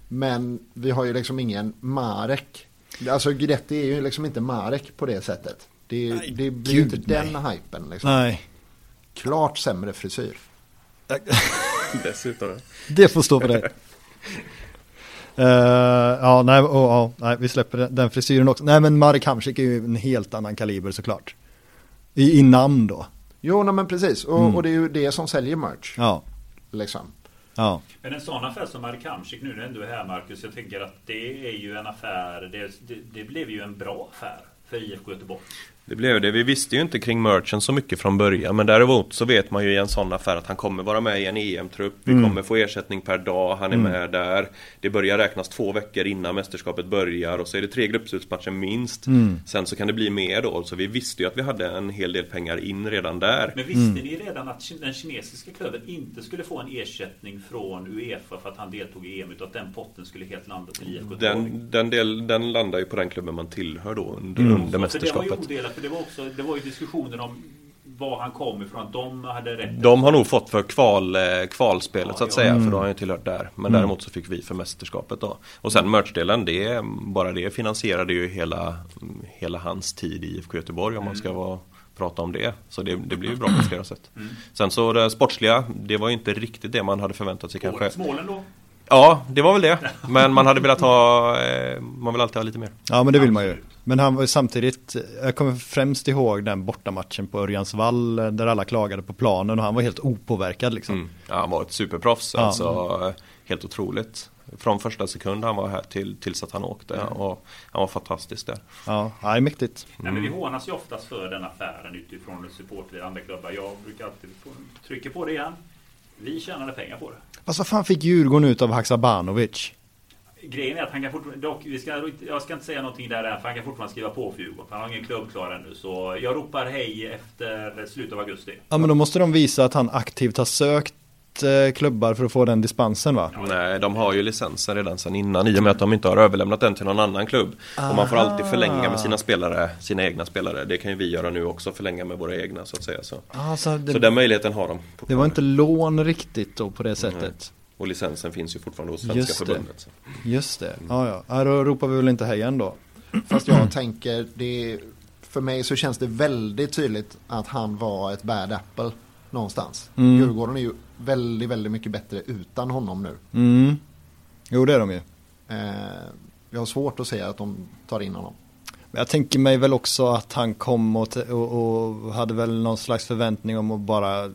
Men vi har ju liksom ingen Marek. Alltså Guidetti är ju liksom inte Marek på det sättet. Det, Nej, det blir ju gud, inte den hypen liksom. Nej. Klart sämre frisyr. Dessutom. Det får stå för dig. Eh, ja, nej, och, ja, nej, vi släpper den, den frisyren också. Nej, men Marek Hamsik är ju en helt annan kaliber såklart. I, i namn då. Jo, nej, men precis. Och, Mm. och det är ju det som säljer merch. Ja, Liksom. ja. Men en sån affär som Marek Hamsik nu när du är här Marcus. Jag tänker att det är ju en affär. Det, det, det blev ju en bra affär för IFK Göteborg. Det blev det. Vi visste ju inte kring merchen så mycket från början. Men däremot så vet man ju i en sån affär att han kommer vara med i en EM-trupp. Vi Mm. kommer få ersättning per dag. Han är med där. Det börjar räknas två veckor innan mästerskapet börjar. Och så är det tre gruppslutsmatcher minst. Mm. Sen så kan det bli mer då. Så vi visste ju att vi hade en hel del pengar in redan där. Men visste ni redan att den kinesiska klubben inte skulle få en ersättning från Uefa för att han deltog i EM utan att den potten skulle helt landa till IFK? Den, den, del, den landar ju på den klubben man tillhör då under, Mm. under mästerskapet. För det var också det var ju diskussioner om var han kom ifrån, de hade rätt. De har nog fått för kval, eh, kvalspelet Ja, så att ja. säga, Mm. för då har han ju tillhört där. Men däremot så fick vi för mästerskapet då. Och sen merchdelen, det, bara det finansierade ju hela, hela hans tid i IFK Göteborg om man ska vara, prata om det. Så det, det blir ju bra på flera sätt. Sen så det sportsliga, det var ju inte riktigt det man hade förväntat sig kanske. Årets målen då? Ja, det var väl det. Men man hade velat ha, eh, man vill alltid ha lite mer. Ja, men det vill man ju. Men han var ju samtidigt, jag kommer främst ihåg den bortamatchen på Örjansvall eh, där alla klagade på planen och han var helt opåverkad liksom. Mm. Ja, han var ett superproffs, Ja. alltså helt otroligt. Från första sekund han var här till, tills att han åkte. Och han var fantastisk där. Ja, ja, mäktigt. Nej, men vi hånas ju oftast för den affären utifrån supportrar i andra klubbar. Jag brukar alltid trycka på det igen. Vi tjänade pengar på det. Fast vad fan fick Djurgården ut av Haksabanovic? Grejen är att han kan fortfarande, dock, vi ska, jag ska inte säga någonting där än, för han kan fortfarande skriva på för Djurgården. Han har ingen klubb klar ännu. Så jag ropar hej efter slutet av augusti. Ja men då måste de visa att han aktivt har sökt klubbar för att få den dispensen va? Nej, de har ju licensen redan sedan innan i och med att de inte har överlämnat den till någon annan klubb. Och man får alltid förlänga med sina spelare, sina egna spelare. Det kan ju vi göra nu också, förlänga med våra egna så att säga. Så, Ah, så det, så den möjligheten har de. det var inte lån riktigt då på det sättet. Och licensen finns ju fortfarande hos Svenska Just det. förbundet. Så. Just det, ja ja. ja. Då ropar vi väl inte hej än då. Fast jag tänker, det, för mig så känns det väldigt tydligt att han var ett bad apple någonstans. Mm. Djurgården är ju väldigt, väldigt mycket bättre utan honom nu. Mm. Jo det är de ju. Eh, jag har svårt att säga att de tar in honom. Jag tänker mig väl också att han kom och, och, och hade väl någon slags förväntning om att bara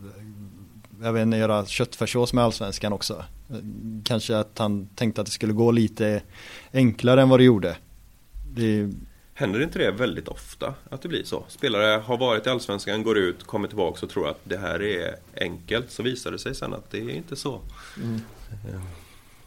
jag vet inte, göra köttfärssås med allsvenskan också. Kanske att han tänkte att det skulle gå lite enklare än vad det gjorde. Det, Händer inte det väldigt ofta att det blir så? Spelare har varit i Allsvenskan, går ut, kommer tillbaka och tror att det här är enkelt. Så visar det sig sen att det är inte så.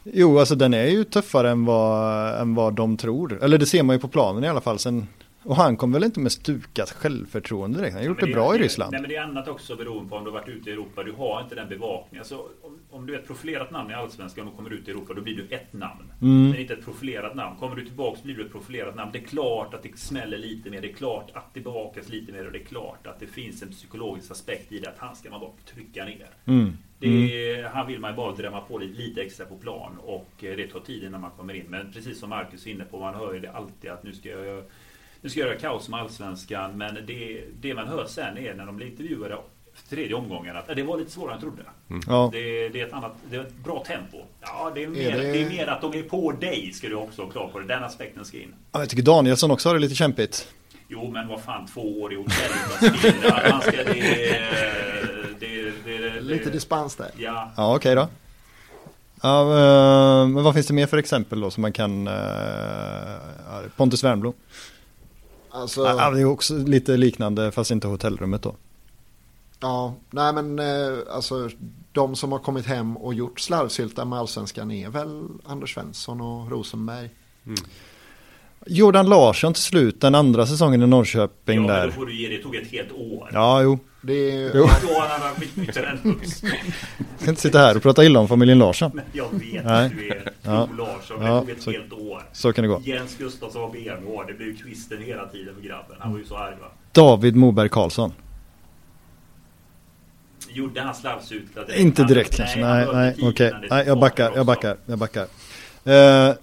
jo, alltså den är ju tuffare än vad, än vad de tror. Eller det ser man ju på planen i alla fall. Sen, och han kom väl inte med stukat självförtroende direkt. Han har gjort Men det bra i är- Ryssland. Nej, men det är annat också beroende på om du har varit ute i Europa. Du har inte den bevakningen. Alltså, om, om du är ett profilerat namn i Allsvenskan och kommer ut i Europa, då blir du ett namn. Mm. Men inte ett profilerat namn. Kommer du tillbaka blir du ett profilerat namn. Det är klart att det smäller lite mer. Det är klart att det bevakas lite mer. Och det är klart att det finns en psykologisk aspekt i det. Att han ska man bara trycka ner. Mm. Det är, Han vill man ju bara drämma på lite, lite extra på plan och eh, det tar tid innan man kommer in. Men precis som Marcus är inne på, man hör ju det alltid att nu ska jag nu ska jag göra kaos med Allsvenskan. Men det, det man hör sen är när de blir intervjuade tredje omgången att "Ja, det var lite svårare än jag trodde. Ja. Det, det är ett annat, det är ett bra tempo. Ja, det är, mer, det- det... är mer att de är på dig, ska du också ha klart på det. Den aspekten ska in. Ja, Jag tycker Danielsson också har det lite kämpigt. Jo, men vad fan, två år i hotell utan spela. Man ska, det, det, det, det, Lite dispens där. Ja, Ja, okej då. Ja, eh, men vad finns det mer för exempel då som man kan... eh, Pontus Wernbloom. Alltså, Ja, det är också lite liknande fast inte hotellrummet då. ja, nej men eh, alltså de som har kommit hem och gjort slarvsylta med allsvenskan är väl Anders Svensson och Rosenberg. Jordan Larsson till slut, den andra säsongen i Norrköping ja men då där. får du ge det. Det tog ett helt år. Ja, jo. Det är, Jo. Då. Jag ska inte sitta här och prata illa om familjen Larsson. Men jag vet Nej. att du är Ja. Tor Larsson. Det Ja, tog ett så- helt år. Så kan det gå. Jens Gustafsson var benhård. Det blev kvisten hela tiden för grabben. Han var ju så arg va. David Moberg Karlsson. Gjorde han slarvsylta Inte direkt kanske. Nej, nej, okej. Nej, jag backar, jag backar, jag backar. Eh,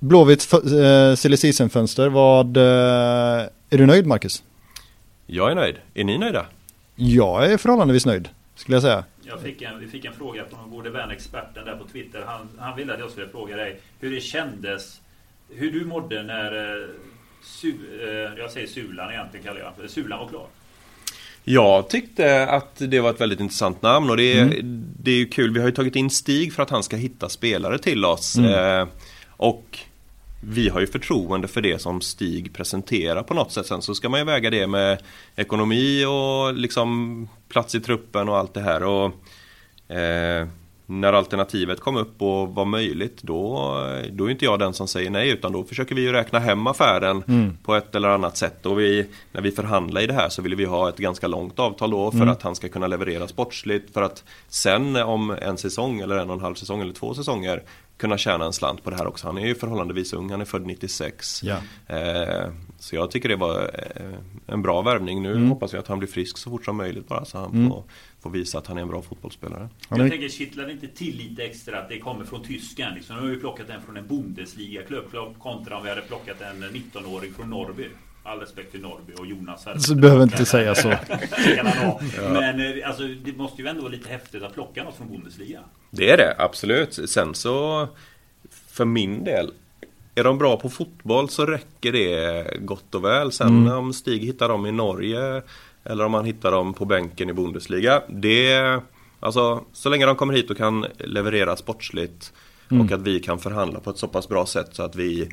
Blåvitt uh, silly season-fönster, vad... eh, är du nöjd Marcus? Jag är nöjd. Är ni nöjda? Jag är förhållandevis nöjd, skulle jag säga. Jag fick en, vi fick en fråga från gode vän experten där på Twitter. Han, han ville att jag skulle fråga dig hur det kändes, hur du mådde när eh, Su, eh, jag säger Sulan egentligen kallar jag det. Sulan var klar. Jag tyckte att det var ett väldigt intressant namn och det är, det är ju kul. Vi har ju tagit in Stig för att han ska hitta spelare till oss. Eh, och vi har ju förtroende för det som Stig presenterar på något sätt. Sen så ska man ju väga det med ekonomi och liksom plats i truppen och allt det här. Och, eh, när alternativet kom upp och var möjligt då, då är inte jag den som säger nej utan då försöker vi ju räkna hem affären på ett eller annat sätt. Och vi, när vi förhandlar i det här så vill vi ha ett ganska långt avtal då för att han ska kunna leverera sportsligt för att sen om en säsong eller en och en halv säsong eller två säsonger kunna tjäna en slant på det här också. Han är ju förhållandevis ung, han är född 96. Ja. Eh, så jag tycker det var eh, en bra värvning. Nu hoppas jag att han blir frisk så fort som möjligt bara så han får, får visa att han är en bra fotbollsspelare. Ja, Jag tänker, kittlar det inte till lite extra att det kommer från Tyskland? Liksom. Nu har vi plockat en från en Bundesliga-klubb kontra om vi hade plockat en 19-åring från Norrby. All respekt till Norrby och Jonas. Så du behöver inte säga så. Men eh, alltså, det måste ju ändå vara lite häftigt att plocka något från Bundesliga. Det är det, absolut. Sen så för min del är de bra på fotboll så räcker det gott och väl. Sen om Stig hittar dem i Norge eller om han hittar dem på bänken i Bundesliga. Det, alltså, så länge de kommer hit och kan leverera sportsligt och att vi kan förhandla på ett så pass bra sätt så att vi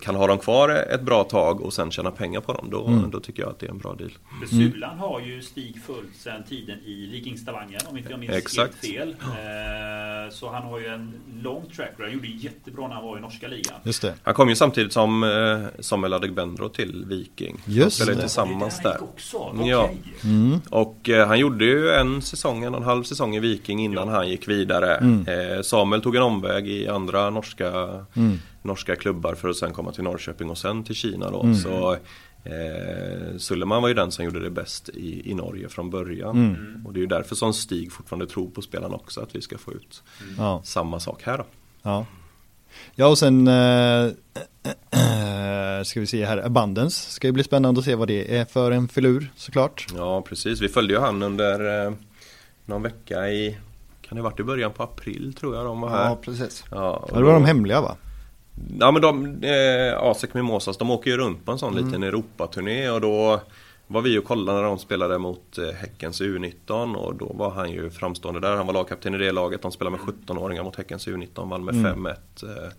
kan ha dem kvar ett bra tag och sen tjäna pengar på dem. Då, då tycker jag att det är en bra deal. För Sulan har ju Stig följt sedan tiden i Viking Stavanger om inte jag minns Exakt. helt fel. Eh, så han har ju en lång track record. Han gjorde jättebra när han var i norska ligan. Just det. Han kom ju samtidigt som eh, Samuel Adegbenro till Viking. Just spelade det. tillsammans Det där också. Ja. Okej. Och eh, han gjorde ju en säsong, en och en halv säsong i Viking innan han gick vidare. Eh, Samuel tog en omväg i andra norska, norska klubbar för att sen komma till Norrköping och sen till Kina då. Så eh, Sulleman var ju den som gjorde det bäst i, i Norge från början. Och det är ju därför som Stig fortfarande tror på spelarna också, att vi ska få ut Ja. samma sak här då. Ja. Ja och sen eh, ska vi se här, Abundance ska ju bli spännande att se vad det är för en filur såklart. Ja precis, vi följde ju han under eh, någon vecka i, kan det varit i början på april tror jag de var här. Ja, precis. Ja, och Ja, det var då- de hemliga va? Ja men de, eh, Asek Mimosas, de åker ju runt på en sån liten Europaturné och då var vi och kollade när de spelade mot eh, Häckens U19 och då var han ju framstående där. Han var lagkapten i det laget. De spelade med 17-åringar mot Häckens U19, vann med 5-1. Eh,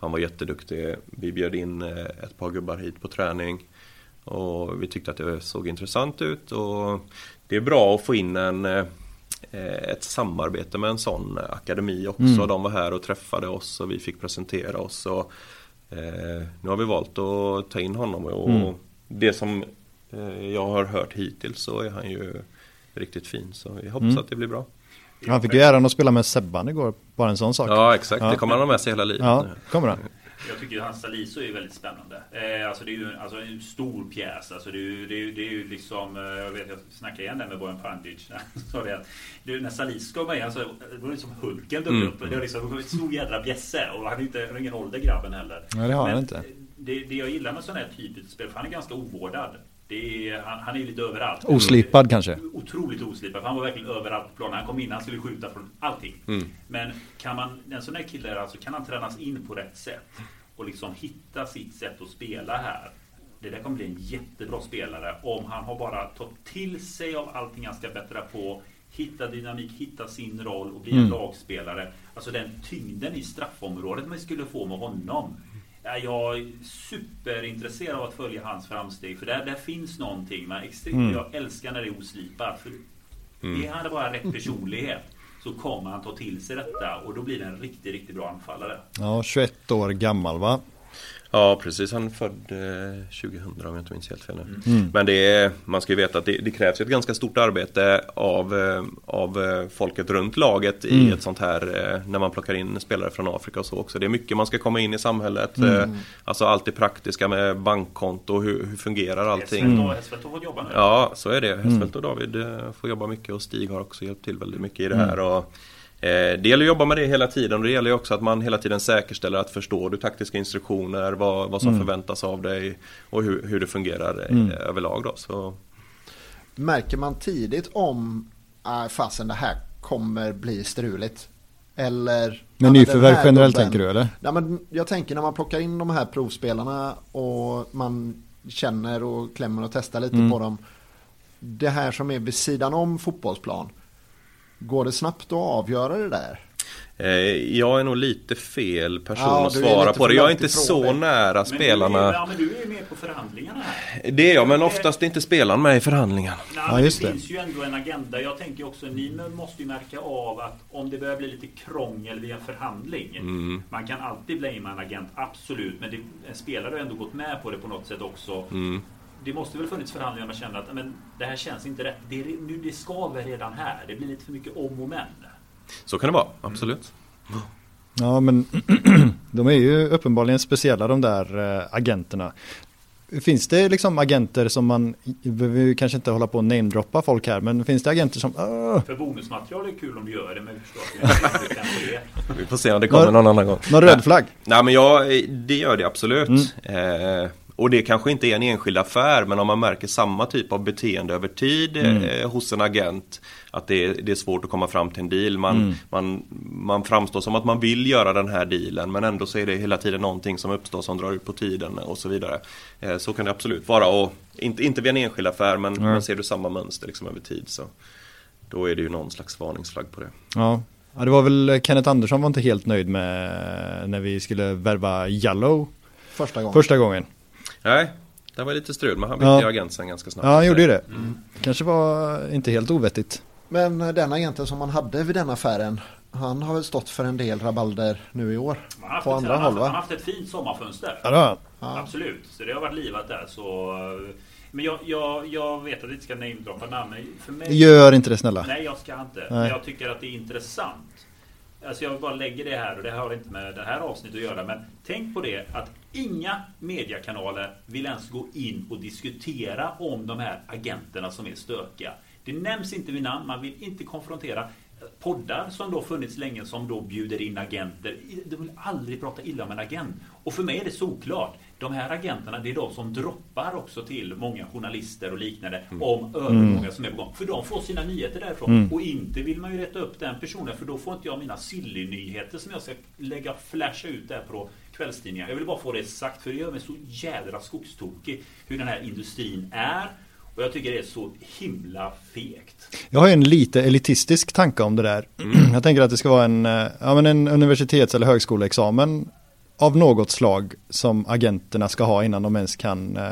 han var jätteduktig. Vi bjöd in eh, ett par gubbar hit på träning. Och vi tyckte att det såg intressant ut och det är bra att få in en ett samarbete med en sån akademi också. De var här och träffade oss och vi fick presentera oss. Och, eh, nu har vi valt att ta in honom och det som eh, jag har hört hittills så är han ju riktigt fin. Så vi hoppas att det blir bra. Han fick ju äran att spela med Sebban igår, bara en sån sak. Ja exakt, Ja. det kommer han ha med sig hela livet. Ja, kommer han. Jag tycker ju hans Saliso är väldigt spännande. Eh, alltså det är ju alltså en stor pjäs. Alltså det, är ju, det, är det är ju liksom, eh, jag vet jag snackade igen där med Bojan Pandic. sa det att det, när Saliso kom med, alltså, det var liksom Hulken dök Mm. upp. Det var liksom en stor jädra bjässe. Och han har inte, han har ingen ålder grabben heller. Nej, det har han Men inte. Det, det jag gillar med sån här typ av spel, för han är ganska ovårdad. Är, han, han är lite överallt. Oslipad kanske. Otroligt oslipad. Han var verkligen överallt på planen. Han kom in, han skulle skjuta från allting. Mm. Men kan man, en sån här kille, alltså, kan han tränas in på rätt sätt och liksom hitta sitt sätt att spela här. Det där kommer bli en jättebra spelare om han har bara tagit till sig av allting han ska bättra på. Hitta dynamik, hitta sin roll och bli en lagspelare. Alltså den tyngden i straffområdet man skulle få med honom. Ja, jag är superintresserad av att följa hans framsteg. För där, där finns någonting. Man extremt, Jag älskar när det är oslipat. För Är han bara rätt personlighet så kommer han ta till sig detta och då blir det en riktigt, riktigt bra anfallare. Ja, 21 år gammal va? Ja precis, han är född eh, 2000 om jag inte minns helt fel nu. Men det är, man ska ju veta att det, det krävs ett ganska stort arbete av, eh, av eh, folket runt laget i ett sånt här, eh, när man plockar in spelare från Afrika och så också. Det är mycket man ska komma in i samhället. eh, Alltså allt det praktiska med bankkonto, hur, hur fungerar allting. Hesfeldt har- Hesfeldt har fått jobba nu. Ja, så är det. Hesfeldt och David eh, får jobba mycket och Stig har också hjälpt till väldigt mycket i det här. Och, eh, det gäller att jobba med det hela tiden och det gäller också att man hela tiden säkerställer att förstår du taktiska instruktioner, vad, vad som förväntas av dig och hur, hur det fungerar eh, överlag då. Så, Märker man tidigt om äh, fasen det här kommer bli struligt? Eller? Med men nyförvärv generellt tänker du eller? Ja, men jag tänker när man plockar in de här provspelarna och man känner och klämmer och testar lite Mm. på dem. Det här som är vid sidan om fotbollsplan. Går det snabbt att avgöra det där? eh, jag är nog lite fel person Ja, att svara på det. Jag är inte så det. nära Men spelarna. Du är, ja, men du är ju med på förhandlingarna här. Det är jag, men oftast är inte spelaren med i förhandlingarna. Nej, Ja, men just det, det. finns ju ändå en agenda. Jag tänker också, ni måste ju märka av att om det börjar bli lite krångel vid en förhandling. Mm. Man kan alltid blamea en agent, absolut. Men det, en spelare har ändå gått med på det på något sätt också. Mm. Det måste väl funnits förhandlingar man känner att men, det här känns inte rätt. Det, nu, det skaver redan här. Det blir lite för mycket om och men. Så kan det vara, absolut. Ja men de är ju uppenbarligen speciella de där eh, agenterna. Finns det liksom agenter som man, vi kanske inte hålla på och namedroppa folk här, men finns det agenter som, "Åh, För bonusmaterial är kul om du gör det, men vi förstår att det kanske det. Vi får se om det kommer någon annan gång. någon röd flagg? Nej men jag, det gör det absolut. Eh, och det kanske inte är en enskild affär men om man märker samma typ av beteende över tid eh, hos en agent att det är, det är svårt att komma fram till en deal. Man, man, man framstår som att man vill göra den här dealen men ändå så är det hela tiden någonting som uppstår som drar ut på tiden och så vidare. Eh, så kan det absolut vara och inte, inte vid en enskild affär men, men ser du samma mönster liksom över tid så då är det ju någon slags varningsflagg på det. Ja. ja, det var väl Kenneth Andersson var inte helt nöjd med när vi skulle värva Jallow. Första gången. Första gången. Nej, det var lite strul men han bytte Ja. agent sen ganska snabbt. Ja, han gjorde ju det. Kanske var inte helt ovettigt. Men eh, den agenten som man hade vid den affären, han har väl stått för en del rabalder nu i år. Har På ett- andra har håll haft- Han har va? haft ett fint sommarfönster. Ja, det var han. Ja. Absolut, så det har varit livat där. Så, men jag, jag, jag vet att jag inte ska namedroppa namn. För mig, Gör inte det snälla. Nej, jag ska inte. Nej. Men jag tycker att det är intressant. Alltså jag bara lägger det här och det har inte med det här avsnittet att göra. Men tänk på det att inga mediekanaler vill ens gå in och diskutera om de här agenterna som är stökiga. Det nämns inte vid namn, man vill inte konfrontera poddar som då funnits länge som då bjuder in agenter. De vill aldrig prata illa om en agent. Och för mig är det såklart. De här agenterna, det är de som droppar också till många journalister och liknande om övergångar som är på gång. För de får sina nyheter därifrån. Och inte vill man ju rätta upp den personen för då får inte jag mina silly-nyheter som jag ska lägga flasha ut där på kvällstidningar. Jag vill bara få det sagt för det gör mig så jädra skogstokig hur den här industrin är. Och jag tycker det är så himla fegt. Jag har en lite elitistisk tanke om det där. Jag tänker att det ska vara en, eh, ja, men en universitets eller högskoleexamen av något slag som agenterna ska ha innan de ens kan eh,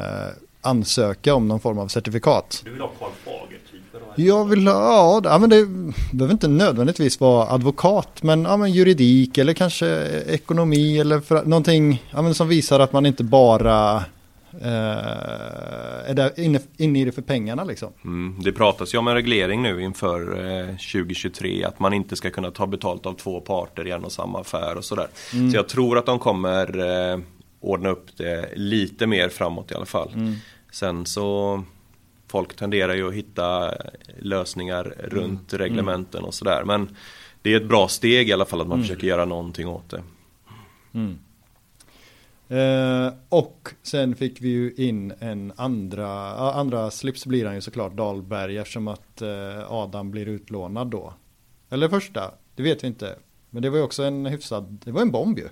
ansöka om någon form av certifikat. Du vill ha Karl Fager-typer? Jag vill ha, ja, men det behöver inte nödvändigtvis vara advokat men, ja, men juridik eller kanske ekonomi eller för, någonting ja, men som visar att man inte bara är där inne, inne i det för pengarna liksom. Mm, det pratas ju om en reglering nu inför eh, 2023 att man inte ska kunna ta betalt av två parter i en och samma affär och sådär. Så jag tror att de kommer eh, ordna upp det lite mer framåt i alla fall. Sen så folk tenderar ju att hitta lösningar runt reglementen och sådär. Men det är ett bra steg i alla fall att man försöker göra någonting åt det. Eh, och sen fick vi ju in en andra, andra slips blir han ju såklart Dahlberg eftersom att eh, Adam blir utlånad då. Eller första, det vet vi inte. Men det var ju också en hyfsad, det var en bomb ju.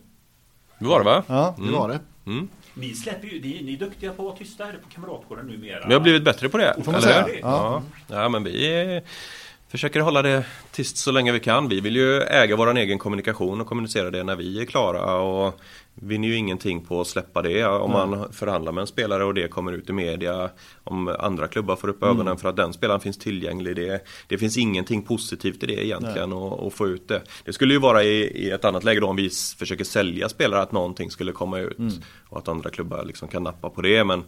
Det var det va? Ja, Det var det. Mm. Ni släpper ju, ni, ni är duktiga på att vara tysta här på Kamratgården numera. Vi har blivit bättre på det. Får man säga. Ja. Ja. ja, men vi försöker hålla det tyst så länge vi kan. Vi vill ju äga vår egen kommunikation och kommunicera det när vi är klara. Och vinner ju ingenting på att släppa det. Om man förhandlar med en spelare och det kommer ut i media. Om andra klubbar får upp ögonen för att den spelaren finns tillgänglig. Det, det finns ingenting positivt i det egentligen att få ut det. Det skulle ju vara i, i ett annat läge då om vi försöker sälja spelare att någonting skulle komma ut. Och att andra klubbar liksom kan nappa på det. Men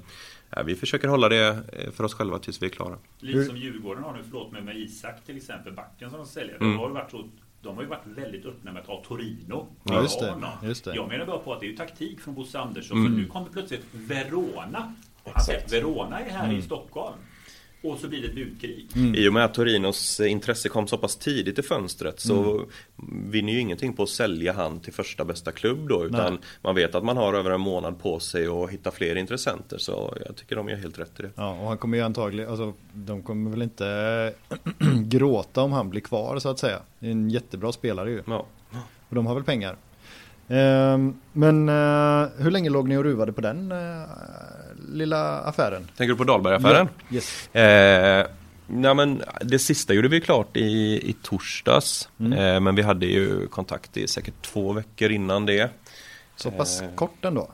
Ja, vi försöker hålla det eh, för oss själva tills vi är klara. Lite som Djurgården har nu, förlåt mig, med Isak till exempel, backen som de säljer. Mm. De, har ju varit så, de har ju varit väldigt öppna med att ha Torino. Ja, just det, just det. Jag menar bara på att det är ju taktik från Bosse Andersson. Mm. För nu kommer plötsligt Verona. Han Verona är här Mm. i Stockholm. Och så blir det ett budkrig. I och med att Torinos eh, intresse kom så pass tidigt i fönstret så vinner ju ingenting på att sälja han till första bästa klubb då utan Nej. man vet att man har över en månad på sig att hitta fler intressenter så jag tycker de gör helt rätt i det. Ja, och han kommer ju antagligen, alltså de kommer väl inte gråta om han blir kvar så att säga. Det är en jättebra spelare ju. Ja. Och de har väl pengar. Ehm, men eh, hur länge låg ni och ruvade på den eh, lilla affären? Tänker du på Dahlbergaffären? Ja, Yes. Eh, nej men det sista gjorde vi klart i, i torsdags. Eh, men vi hade ju kontakt i säkert två veckor innan det. Så pass Eh. kort ändå.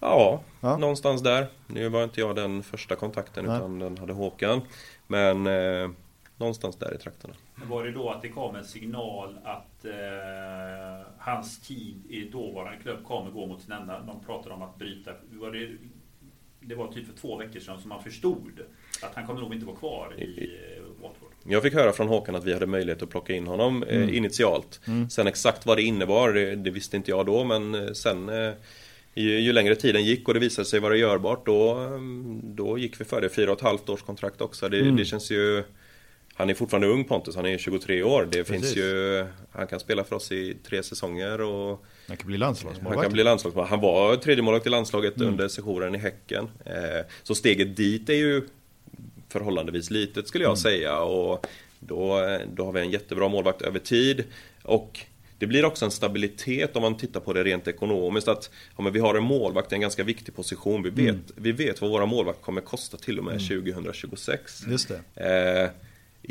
Ja, Ja. någonstans där. Nu var inte jag den första kontakten Nej. utan den hade Håkan. Men eh, någonstans där i trakterna. Men Var det då att det kom en signal att eh, hans tid i dåvarande klubb kommer gå mot sin ända? De pratade om att bryta. Var det, det var typ för två veckor sedan som man förstod att han kommer nog inte vara kvar i eh, Watford. Jag fick höra från Håkan att vi hade möjlighet att plocka in honom eh, initialt. Sen exakt vad det innebar, det, det visste inte jag då men eh, sen eh, ju, ju längre tiden gick och det visade sig vara görbart då, då gick vi för det. Fyra och ett halvt års kontrakt också. Det, det känns ju han är fortfarande ung Pontus, han är 23 år. Det finns Precis. ju, han kan spela för oss i tre säsonger och Han kan bli han landslagsmålvakt. kan bli landslagsmålvakt. Han var tredje målvakt i landslaget under sessionen i Häcken. Eh, så steget dit är ju förhållandevis litet skulle jag säga. Och då, då har vi en jättebra målvakt över tid. Och det blir också en stabilitet om man tittar på det rent ekonomiskt. Att ja, men vi har en målvakt i en ganska viktig position. Vi vet, vi vet vad våra målvakt kommer kosta till och med 2026. Just det. Eh,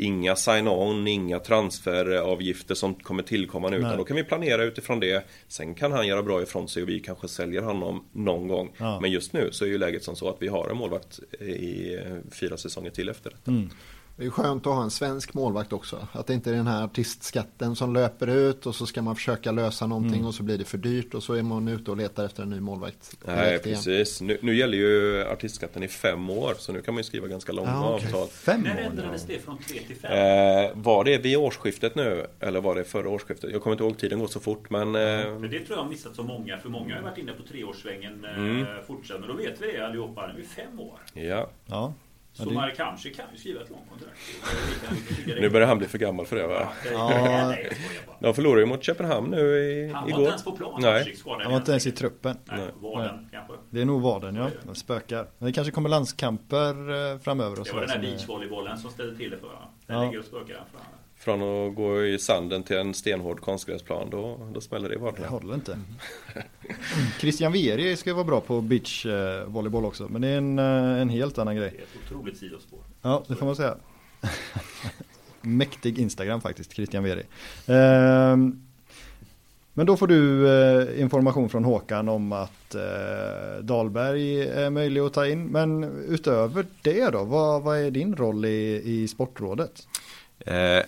Inga sign-on, inga transferavgifter som kommer tillkomma nu utan då kan vi planera utifrån det. Sen kan han göra bra ifrån sig och vi kanske säljer honom någon gång. Ja. Men just nu så är ju läget som så att vi har en målvakt i eh, fyra säsonger till efter detta Det är skönt att ha en svensk målvakt också. Att det inte är den här artistskatten som löper ut och så ska man försöka lösa någonting och så blir det för dyrt och så är man ute och letar efter en ny målvakt. Nej precis, nu, nu gäller ju artistskatten i fem år så nu kan man ju skriva ganska långa Ah, okej. avtal Fem När ändrades det från 3 till 5? Eh, var det vid årsskiftet nu? Eller var det förra årsskiftet? Jag kommer inte ihåg, tiden går så fort men... Eh, Men det tror jag har missat så många, för många har varit inne på treårssvängen eh, Mm. fortsatt. Men då vet vi det allihopa, nu är fem år. ja, Ja. Så det- man kanske kan ju skriva ett långt kontrakt. nu börjar han bli för gammal för det va? Ja, Ja. De förlorade ju mot Köpenhamn nu i, Han var igår. inte ens på plan. Nej. Han var inte ens i truppen. Nej, Nej. var den kanske. Det är nog vaden ja, Den spökar. Men det kanske kommer landskamper eh, framöver och Det så. var den här beachvolleybollen som ställde till det för honom. Den Ja. ligger och spökar honom. Från att gå i sanden till en stenhård konstgräsplan, då, då smäller det i Det vardagen. håller inte. Christian Vieri ska vara bra på beachvolleyboll också. Men det är en, eh, en helt annan grej. Det är ett otroligt sidospår. Ja, det får man säga. Mäktig Instagram faktiskt, Christian Vieri. Ehm, men då får du eh, information från Håkan om att eh, Dahlberg är möjlig att ta in. Men utöver det då, vad, vad är din roll i, i Sportrådet? Eh,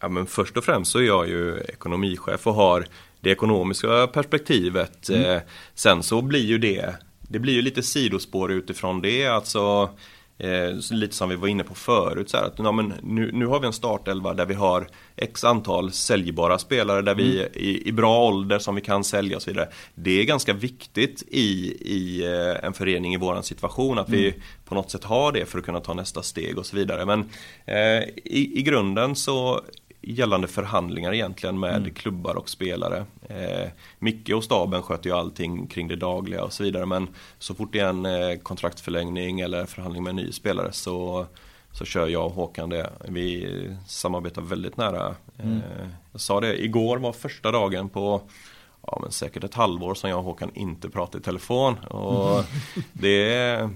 ja, men först och främst så är jag ju ekonomichef och har det ekonomiska perspektivet. Eh, sen så blir ju det, det blir ju lite sidospår utifrån det. Alltså eh, så lite som vi var inne på förut. Så här, att, ja, men nu, nu har vi en startelva där vi har x antal säljbara spelare där vi i, i bra ålder som vi kan sälja och så vidare. Det är ganska viktigt i, i eh, en förening i våran situation att vi på något sätt har det för att kunna ta nästa steg och så vidare. Men eh, i, i grunden så gällande förhandlingar egentligen med klubbar och spelare. Eh, Micke och staben sköter ju allting kring det dagliga och så vidare men så fort det är en eh, kontraktförlängning eller förhandling med en ny spelare så, så kör jag och Håkan det. Vi samarbetar väldigt nära. Eh, jag sa det, igår var första dagen på ja, men säkert ett halvår som jag och Håkan inte pratade i telefon. Och det,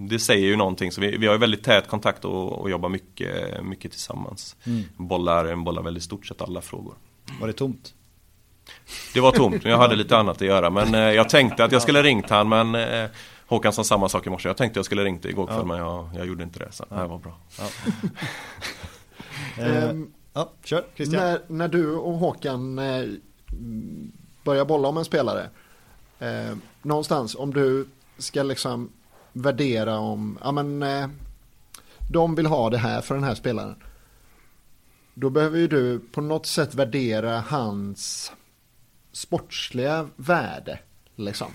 det säger ju någonting. Så vi, vi har ju väldigt tät kontakt och, och jobbar mycket, mycket tillsammans. Bollar, bollar väl i stort sett alla frågor. Var det tomt? Det var tomt, jag hade lite annat att göra. Men eh, jag tänkte att jag skulle ringt han men eh, Håkan sa samma sak i morse. Jag tänkte jag skulle ringt igår kväll Ja. men jag, jag gjorde inte det. Så det här var bra. Eh, Ehm, ja, kör Christian. När, när du och Håkan eh, mm, börjar bolla om en spelare. Eh, någonstans om du ska liksom värdera om, ja men eh, de vill ha det här för den här spelaren. Då behöver ju du på något sätt värdera hans sportsliga värde. Liksom.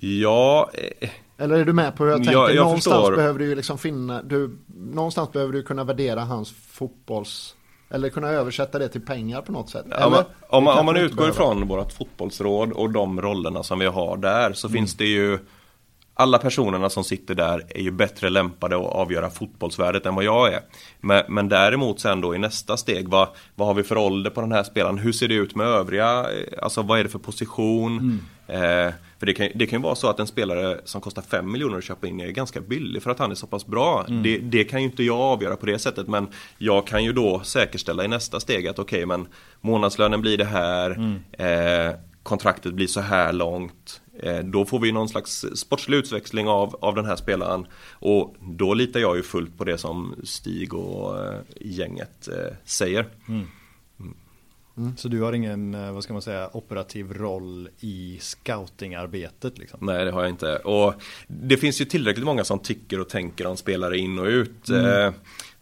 Ja, eh, Eller är du med på hur jag tänker? Ja, jag någonstans förstår. behöver du ju liksom finna, du, någonstans behöver du kunna värdera hans fotbolls, eller kunna översätta det till pengar på något sätt. Ja, men, om, man, om man utgår behöver. ifrån vårt fotbollsråd och de rollerna som vi har där så Mm. finns det ju alla personerna som sitter där är ju bättre lämpade att avgöra fotbollsvärdet än vad jag är. Men, men däremot sen då i nästa steg, vad, vad har vi för ålder på den här spelaren? Hur ser det ut med övriga? Eh, Alltså vad är det för position? Eh, för det kan, det kan ju vara så att en spelare som kostar 5 miljoner att köpa in är ganska billig för att han är så pass bra. Det, det kan ju inte jag avgöra på det sättet men jag kan ju då säkerställa i nästa steg att okej men månadslönen blir det här, eh, kontraktet blir så här långt. Eh, då får vi någon slags sportslig utväxling av, av den här spelaren. Och då litar jag ju fullt på det som Stig och eh, gänget eh, säger. Så du har ingen, vad ska man säga, operativ roll i scoutingarbetet liksom? Nej det har jag inte. Och det finns ju tillräckligt många som tycker och tänker om spelare in och ut. Eh,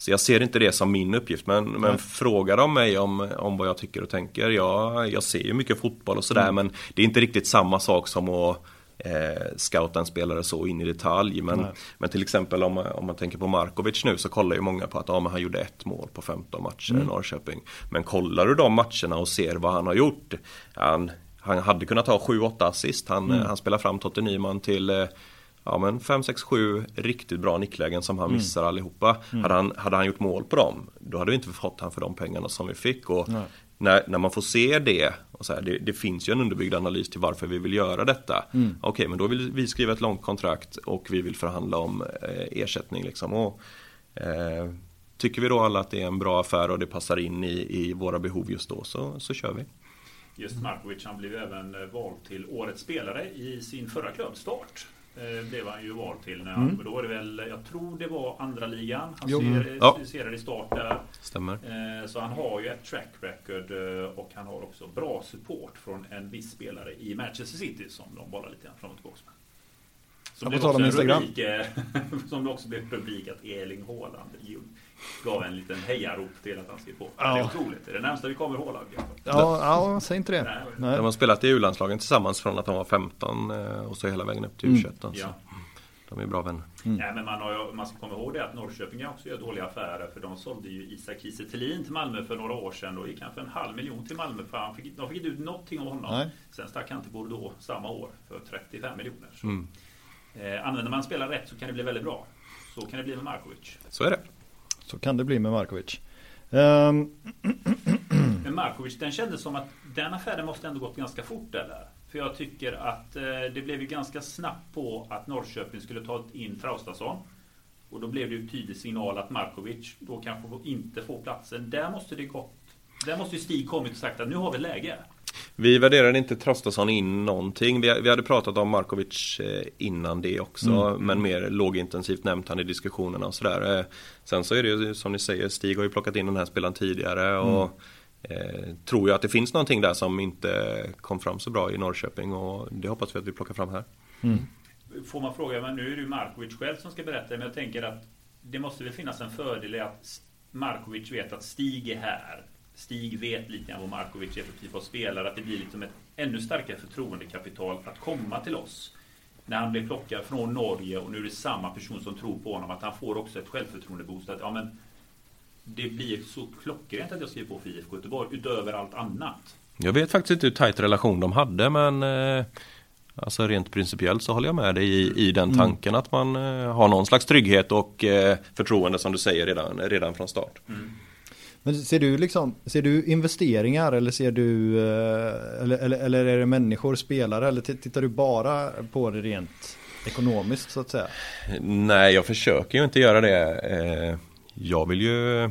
Så jag ser inte det som min uppgift. Men, men frågar de mig om, om vad jag tycker och tänker. Jag, jag ser ju mycket fotboll och sådär. Men det är inte riktigt samma sak som att eh, scouta en spelare så in i detalj. Men, Nej. men till exempel om, om man tänker på Markovic nu så kollar ju många på att ja, men han gjorde ett mål på 15 matcher i Norrköping. Men kollar du de matcherna och ser vad han har gjort. Han, han hade kunnat ha 7-8 assist. Han, eh, han spelar fram Totte Nyman till eh, Ja men 5, 6, 7 riktigt bra nicklägen som han missar allihopa. Hade, han, hade han gjort mål på dem, då hade vi inte fått han för de pengarna som vi fick. Och Nej. när, när man får se det, och så här, det, det finns ju en underbyggd analys till varför vi vill göra detta. Okej, men då vill vi skriva ett långt kontrakt och vi vill förhandla om eh, ersättning. Liksom. Och, eh, tycker vi då alla att det är en bra affär och det passar in i, i våra behov just då så, så kör vi. Just Markovic, han blev även eh, vald till Årets spelare i sin förra klubb, Start. Eh, blev han ju vald till. När han, mm. Då var det väl, jag tror det var andra ligan. Han ser, ja. i start där. Stämmer. Eh, så han har ju ett track record och han har också bra support från en viss spelare i Manchester City som de bollar lite fram och tillbaka med. Som det också Instagram. Rubrik, som det också blev rubrik att Erling Haaland gav en liten hejarop till att han skrev på. Ja. Det är otroligt. Det är det närmsta vi kommer Haaland. Ja, ja, säg inte det. Nej. Nej. De har spelat i U-landslagen tillsammans från att de var 15 eh, och så hela vägen upp till U21. Mm. Alltså. Ja. De är bra vänner. Mm. Ja, men man, har, man ska komma ihåg det att Norrköping också gör dåliga affärer för de sålde ju Isak Kiese till Malmö för några år sedan. Då gick han för en halv miljon till Malmö för han fick, de fick inte ut någonting av honom. Nej. Sen stack han till Bordeaux samma år för 35 miljoner. Mm. Eh, använder man spelar rätt så kan det bli väldigt bra. Så kan det bli med Markovic. Så är det. Så kan det bli med Markovic. Um. Men Markovic, den kändes som att den affären måste ändå gått ganska fort eller? För jag tycker att eh, det blev ju ganska snabbt på att Norrköping skulle ta in Traustason. Och då blev det ju tydlig signal att Markovic då kanske inte får platsen. Där måste det gått. Där måste ju Stig kommit och sagt att nu har vi läge. Vi värderade inte Trostason in någonting. Vi, vi hade pratat om Markovic eh, innan det också. Mm. Men mer lågintensivt nämnt han i diskussionerna och sådär. Eh, sen så är det ju som ni säger, Stig har ju plockat in den här spelaren tidigare. Och mm. eh, tror jag att det finns någonting där som inte kom fram så bra i Norrköping. Och det hoppas vi att vi plockar fram här. Mm. Får man fråga, men nu är det ju Markovic själv som ska berätta. Men jag tänker att det måste väl finnas en fördel i att Markovic vet att Stig är här. Stig vet lite grann vad Markovic är för typ av spelare. Att det blir liksom ett ännu starkare förtroendekapital att komma till oss. När han blev plockad från Norge och nu är det samma person som tror på honom. Att han får också ett självförtroendeboost. Att, ja, men, det blir så klockrent att jag skriver på för IFK Göteborg utöver allt annat. Jag vet faktiskt inte hur tajt relation de hade men eh, Alltså rent principiellt så håller jag med dig i, i den mm. tanken mm. att man eh, har någon slags trygghet och eh, förtroende som du säger redan, redan från start. Mm. Men ser du liksom, ser du investeringar eller ser du, eh, eller, eller, eller är det människor, spelare eller tittar du bara på det rent ekonomiskt så att säga? Nej, jag försöker ju inte göra det. Eh, jag vill ju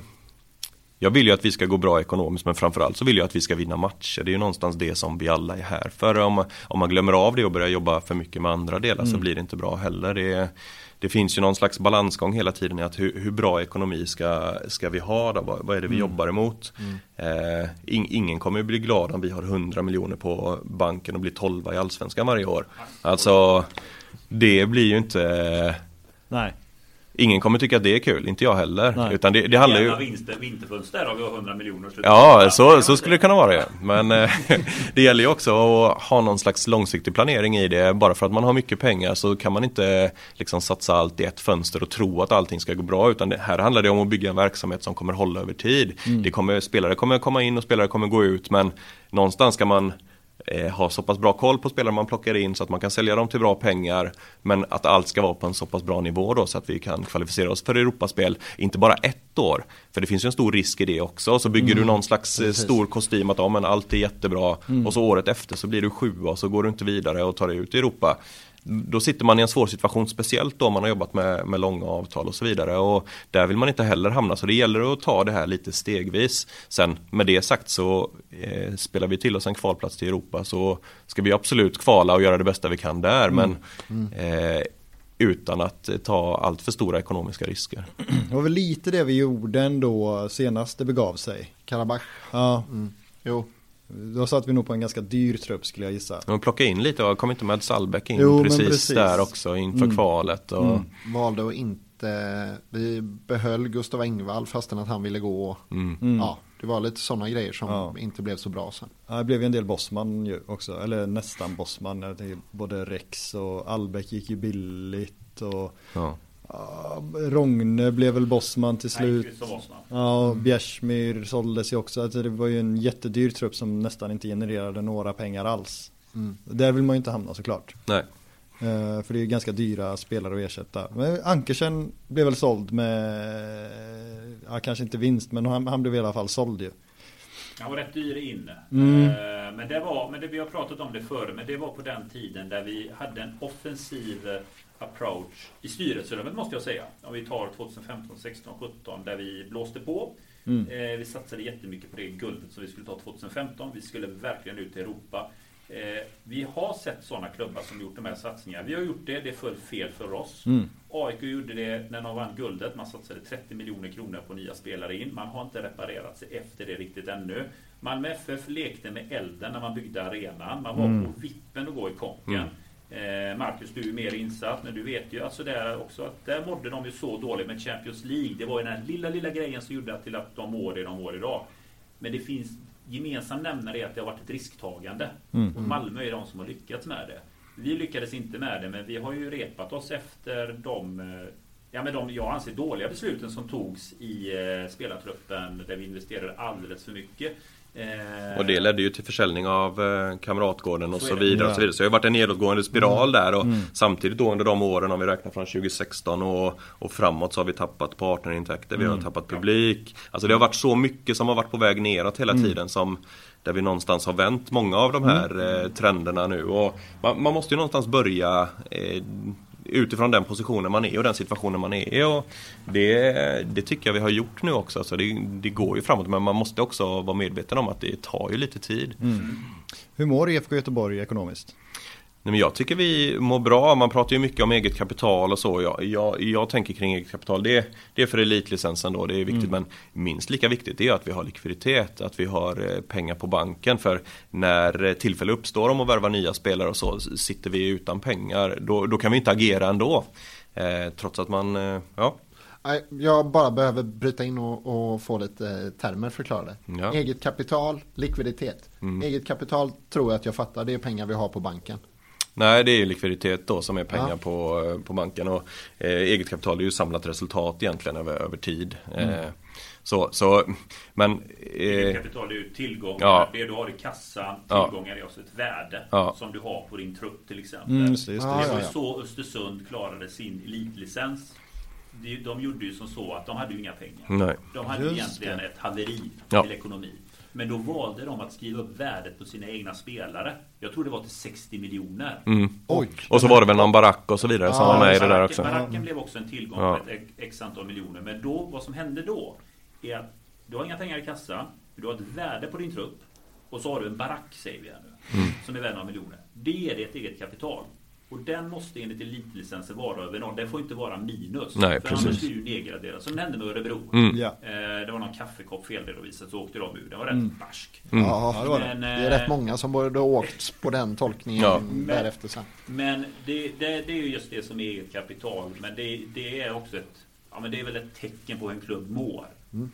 jag vill ju att vi ska gå bra ekonomiskt men framförallt så vill jag att vi ska vinna matcher. Det är ju någonstans det som vi alla är här för. Om om man glömmer av det och börjar jobba för mycket med andra delar mm. så blir det inte bra heller. Det, det finns ju någon slags balansgång hela tiden i att hur, hur bra ekonomi ska, ska vi ha då? Vad, vad är det vi mm. jobbar emot? Mm. Eh, in, ingen kommer ju bli glad om vi har 100 miljoner på banken och blir 12 i allsvenskan varje år. Alltså det blir ju inte Nej. Ingen kommer tycka att det är kul, inte jag heller. Nej. Utan det, det handlar ju... Vinster, vinterfönster har vi 100 miljoner. Ja, så, så skulle det kunna vara ja. Men eh, det gäller ju också att ha någon slags långsiktig planering i det. Bara för att man har mycket pengar så kan man inte liksom satsa allt i ett fönster och tro att allting ska gå bra. Utan det, här handlar det om att bygga en verksamhet som kommer hålla över tid. Mm. Det kommer, spelare kommer komma in och spelare kommer gå ut men någonstans ska man ha så pass bra koll på spelare man plockar in så att man kan sälja dem till bra pengar. Men att allt ska vara på en så pass bra nivå då så att vi kan kvalificera oss för Europaspel. Inte bara ett år, för det finns ju en stor risk i det också. Så bygger mm. du någon slags eh, Precis. stor kostym att ja, men allt är jättebra mm. och så året efter så blir du sjua och så går du inte vidare och tar dig ut i Europa då sitter man i en svår situation, speciellt då man har jobbat med, med långa avtal och så vidare. Och där vill man inte heller hamna, så det gäller att ta det här lite stegvis. Sen med det sagt så eh, spelar vi till oss en kvalplats till Europa så ska vi absolut kvala och göra det bästa vi kan där. Mm. Men mm. Eh, utan att ta allt för stora ekonomiska risker. Det var väl lite det vi gjorde ändå senast det begav sig. Karabach. Ja. Mm. Jo. Då satt vi nog på en ganska dyr trupp skulle jag gissa. De plockade in lite och kom inte med Salbeck in jo, precis, precis, där också inför mm. kvalet. Och... Mm. Valde att inte, vi behöll Gustav Engvall fastän att han ville gå. Mm. mm. Ja, det var lite sådana grejer som ja. inte blev så bra sen. Ja, det blev ju en del Bosman ju också, eller nästan Bosman. både Rex och Albeck gick ju billigt. Och ja. Rogne blev väl bossman till slut. Nej, Ja, och Bjärsmyr såldes ju också. Alltså det var ju en jättedyr trupp som nästan inte genererade några pengar alls. Mm. Där vill man ju inte hamna såklart. Nej. Uh, för det är ju ganska dyra spelare att ersätta. Men Ankersen blev väl såld med, ja kanske inte vinst, men han, han blev i alla fall såld ju. Han var rätt dyr in. Mm. Eh, Men, det var, men det, vi har pratat om det förr, men det var på den tiden där vi hade en offensiv eh, approach i styrelserummet måste jag säga. Om vi tar 2015, 16, 17 där vi blåste på. Mm. Eh, vi satsade jättemycket på det guldet som vi skulle ta 2015. Vi skulle verkligen ut i Europa. Eh, vi har sett sådana klubbar som gjort de här satsningarna. Vi har gjort det, det föll fel för oss. Mm. AIK gjorde det när de vann guldet. Man satsade 30 miljoner kronor på nya spelare in. Man har inte reparerat sig efter det riktigt ännu. Malmö FF lekte med elden när man byggde arenan. Man var Mm. på vippen att gå i konken. Eh, Marcus, du är mer insatt, men du vet ju alltså där också att där mådde de ju så dåligt med Champions League. Det var ju den här lilla, lilla grejen som gjorde att till att de mår det de mår idag. Men det finns gemensam nämnare i att det har varit ett risktagande. Mm. Och Malmö är de som har lyckats med det. Vi lyckades inte med det, men vi har ju repat oss efter de, eh, ja, men de jag anser dåliga besluten som togs i eh, spelartruppen där vi investerade alldeles för mycket. Eh, Och det ledde ju till försäljning av eh, Kamratgården och Så så, vidare. Och så, vidare. så det har varit en nedåtgående spiral där och Mm. samtidigt då under de åren om vi räknar från 2016 och, och framåt så har vi tappat partnerintäkter, vi har Mm. tappat publik. Alltså det har varit så mycket som har varit på väg neråt hela Mm. tiden som där vi någonstans har vänt många av de här eh, trenderna nu. Och man, man måste ju någonstans börja eh, utifrån den positionen man är och den situationen man är i. Och det, det tycker jag vi har gjort nu också. Alltså det, det går ju framåt men man måste också vara medveten om att det tar ju lite tid. Mm. Hur mår IFK Göteborg ekonomiskt? Nej, men jag tycker vi mår bra. Man pratar ju mycket om eget kapital och så. Jag, jag, jag tänker kring eget kapital. Det, det är för elitlicensen då, det är viktigt. Men minst lika viktigt är att vi har likviditet. Att vi har eh, pengar på banken. För när eh, tillfälle uppstår om att värva nya spelare och så sitter vi utan pengar. Då, då kan vi inte agera ändå. Eh, trots att man, eh, ja. Jag bara behöver bryta in och, och få lite eh, termer förklarade. Ja. Eget kapital, likviditet. Eget kapital tror jag att jag fattar, det är pengar vi har på banken. Nej, det är ju likviditet då som är pengar Ja. på, eh, på banken. Och eh, eget kapital är ju samlat resultat egentligen över, över tid. Eh, så, så, men... Eget Eh, kapital är ju tillgångar. Ja. Det du har i kassan, Ja. tillgångar är också ett värde. Ja. Som du har på din trupp till exempel. Mm, just det, just det. Ja, Det ja, var ju ja. så Östersund klarade sin elitlicens. De- De gjorde ju som så att de hade ju inga pengar. nej. De hade Just egentligen det. ett haveri Ja. till ekonomi. Men då valde de att skriva upp värdet på sina egna spelare. Jag tror det var till 60 miljoner. Mm. Oj. Och så var det väl någon barack och så vidare som Ja, var med i det där Baracken- också. Baracken blev också en tillgång Ja. på ett x antal miljoner. Men då, vad som hände då är att du har inga pengar i kassan, du har ett värde på din trupp och så har du en barack, säger vi här nu, Mm. som är värd några miljoner. Det är ditt eget kapital. Och den måste enligt elitlicensen vara över noll. Den får inte vara minus. Nej, för precis. annars blir du nedgraderad. Som det hände med Örebro. Mm. Ja. Eh, det var någon kaffekopp felredovisat så åkte de ur. Den var rätt Mm. barsk. Mm. Ja, det var det. Men, det är eh, rätt många som borde ha åkt på den tolkningen Ja. därefter sen. Men det, det, det är ju just det som är eget kapital. Men det, det är också ett Ja men det är väl ett tecken på hur en klubb mår.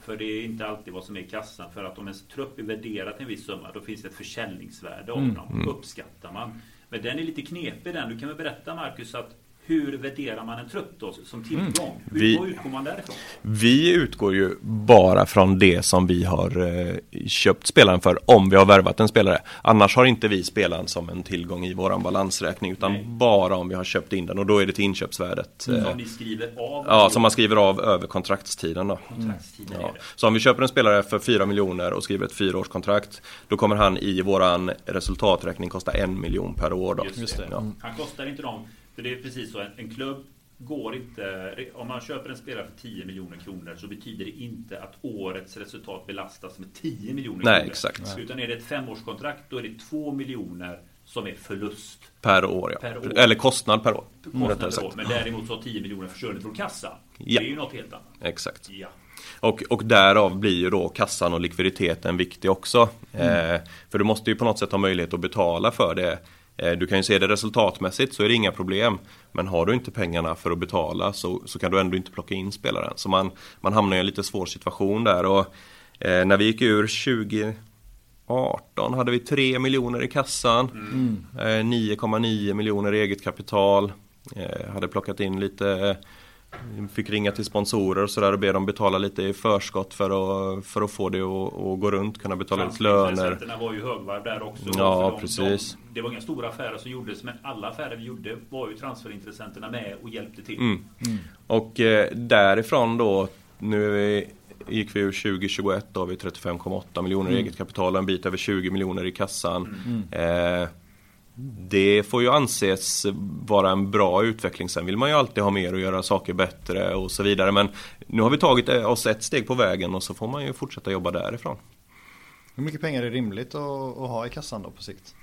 För det är inte alltid vad som är i kassan. För att om ens trupp är värderad till en viss summa då finns det ett försäljningsvärde av Mm. dem. Uppskattar man. Men den är lite knepig den. Du kan väl berätta Marcus att hur värderar man en trupp då som tillgång? Hur Vi- vad utgår man därifrån? Vi utgår ju bara från det som vi har eh, köpt spelaren för om vi har värvat en spelare. Annars har inte vi spelaren som en tillgång i våran balansräkning utan Nej. bara om vi har köpt in den och då är det till inköpsvärdet. eh, Som ni skriver av? Ja, som man skriver av över kontraktstiden då. Kontraktstiden Ja. är det. Så om vi köper en spelare för 4 miljoner och skriver ett fyraårskontrakt Då kommer han i våran resultaträkning kosta en miljon per år då. Just det. Ja. Han kostar inte dem. För det är precis så. En, en klubb går inte... Om man köper en spelare för 10 miljoner kronor så betyder det inte att årets resultat belastas med 10 miljoner Nej, kronor. exakt. Utan är det ett femårskontrakt då är det 2 miljoner som är förlust. Per år ja. Per år. Eller kostnad per år. Kostnad per år. Men däremot så har 10 miljoner försvunnit från kassan. Ja. Det är ju något helt annat. Exakt. Ja. Och, och därav blir ju då kassan och likviditeten viktig också. Mm. Eh, för du måste ju på något sätt ha möjlighet att betala för det. Eh, du kan ju se det resultatmässigt så är det inga problem. Men har du inte pengarna för att betala så, så kan du ändå inte plocka in spelaren. Så man, man hamnar i en lite svår situation där. Och, eh, när vi gick ur 2018 hade vi 3 miljoner i kassan. Mm. Eh, 9,9 miljoner i eget kapital. Eh, hade plockat in lite Fick ringa till sponsorer och sådär och be dem betala lite i förskott för att, för att få det att, gå runt, kunna betala ut löner. Var ju högvarv där också. Ja, de- precis. De, det var inga stora affärer som gjordes, men alla affärer vi gjorde var ju transferintressenterna med och hjälpte till. Mm. Och eh, därifrån då nu är vi, gick vi ur 2021 då har vi 35,8 miljoner i eget kapital och en bit över 20 miljoner i kassan. Eh, det får ju anses vara en bra utveckling. Sen vill man ju alltid ha mer och göra saker bättre och så vidare. Men nu har vi tagit oss ett steg på vägen och så får man ju fortsätta jobba därifrån. Hur mycket pengar är rimligt att, att ha i kassan då på sikt?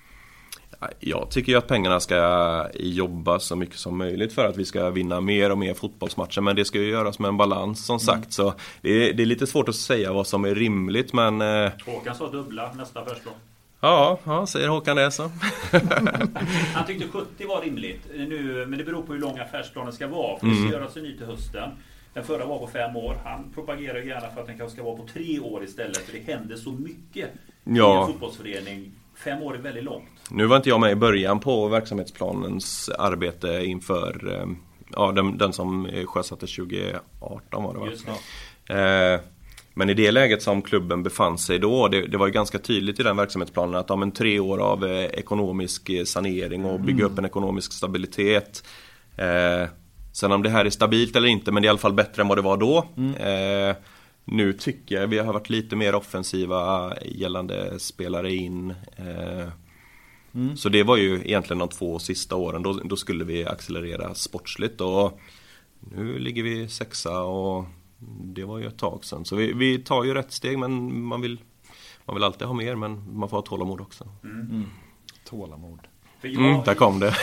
Jag tycker ju att pengarna ska jobba så mycket som möjligt för att vi ska vinna mer och mer fotbollsmatcher. Men det ska ju göras med en balans som sagt. Så det är, det är lite svårt att säga vad som är rimligt men... eh, Håkan sa dubbla nästa försprång. Ja, ja säger Håkan det så. Han tyckte 70 var rimligt. Nu, men det beror på hur lång affärsplanen ska vara. För det ska göras en ny till hösten. Den förra var på fem år. Han propagerar gärna för att den kanske ska vara på tre år istället. För det händer så mycket i Ja. en fotbollsförening. Fem år är väldigt långt. Nu var inte jag med i början på verksamhetsplanens arbete inför eh, ja, den, den som eh, sjösattes 2018 var det va? Just det. Eh, men i det läget som klubben befann sig då, det, det var ju ganska tydligt i den verksamhetsplanen att om en tre år av eh, ekonomisk eh, sanering och bygga upp en ekonomisk stabilitet. Eh, sen om det här är stabilt eller inte, men det är i alla fall bättre än vad det var då. Eh, nu tycker jag vi har varit lite mer offensiva gällande spelare in. Eh, Så det var ju egentligen de två sista åren, då, då skulle vi accelerera sportsligt. Och nu ligger vi sexa och det var ju ett tag sedan. Så vi, vi tar ju rätt steg men man vill, man vill alltid ha mer men man får ha tålamod också. Tålamod. För jag, Mm, där kom det.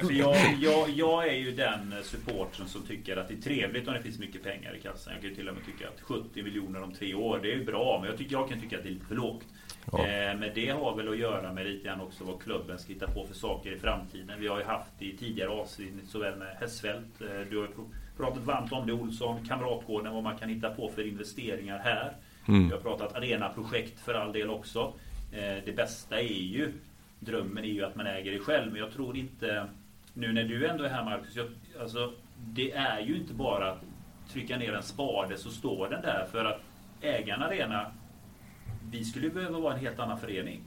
För jag, jag, jag är ju den supportern som tycker att det är trevligt om det finns mycket pengar i kassan. Jag kan ju till och med tycka att 70 miljoner om tre år, det är ju bra. Men jag, tycker, jag kan tycka att det är lite för lågt. Ja. Eh, men det har väl att göra med lite grann också vad klubben ska hitta på för saker i framtiden. Vi har ju haft i tidigare avsnitt såväl med Hästfält, eh, du har ju pr- pratat varmt om det Olsson, Kamratgården, vad man kan hitta på för investeringar här. Mm. Vi har pratat arenaprojekt för all del också. Eh, Det bästa är ju Drömmen är ju att man äger det själv, men jag tror inte Nu när du ändå är här Marcus, jag, alltså, Det är ju inte bara att trycka ner en spade så står den där för att äga en arena Vi skulle behöva vara en helt annan förening.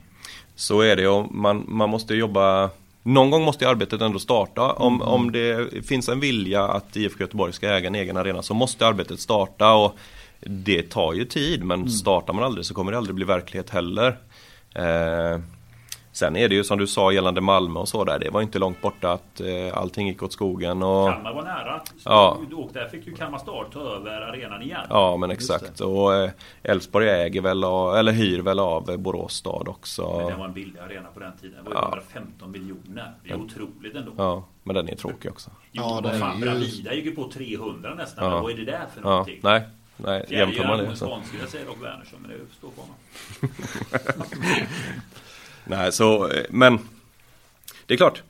Så är det och man, man måste jobba någon gång måste arbetet ändå starta. Om, om det finns en vilja att IFK Göteborg ska äga en egen arena så måste arbetet starta. Och det tar ju tid men startar man aldrig så kommer det aldrig bli verklighet heller. Eh, sen är det ju som du sa gällande Malmö och så där. Det var inte långt borta att eh, allting gick åt skogen. Och, Kalmar var nära. Ja. Och där fick ju Kalmar Stad ta över arenan igen. Ja men exakt. Och eh, Elfsborg äger väl av, eller hyr väl av eh, Borås stad också. Men det var en billig arena på den tiden. Det var ju Ja. 115 miljoner. Det är otroligt ändå. Ja, men den är tråkig också. Jo, Ja, den är fan, ju- Bravida gick ju på 300 nästan. Ja. Men vad är det där för Ja, någonting? nej, nej Fjärde jämför man det generationens så. konstgräs säger dock Wernersson, men det står på honom. Nej, så, eh, men det är klart.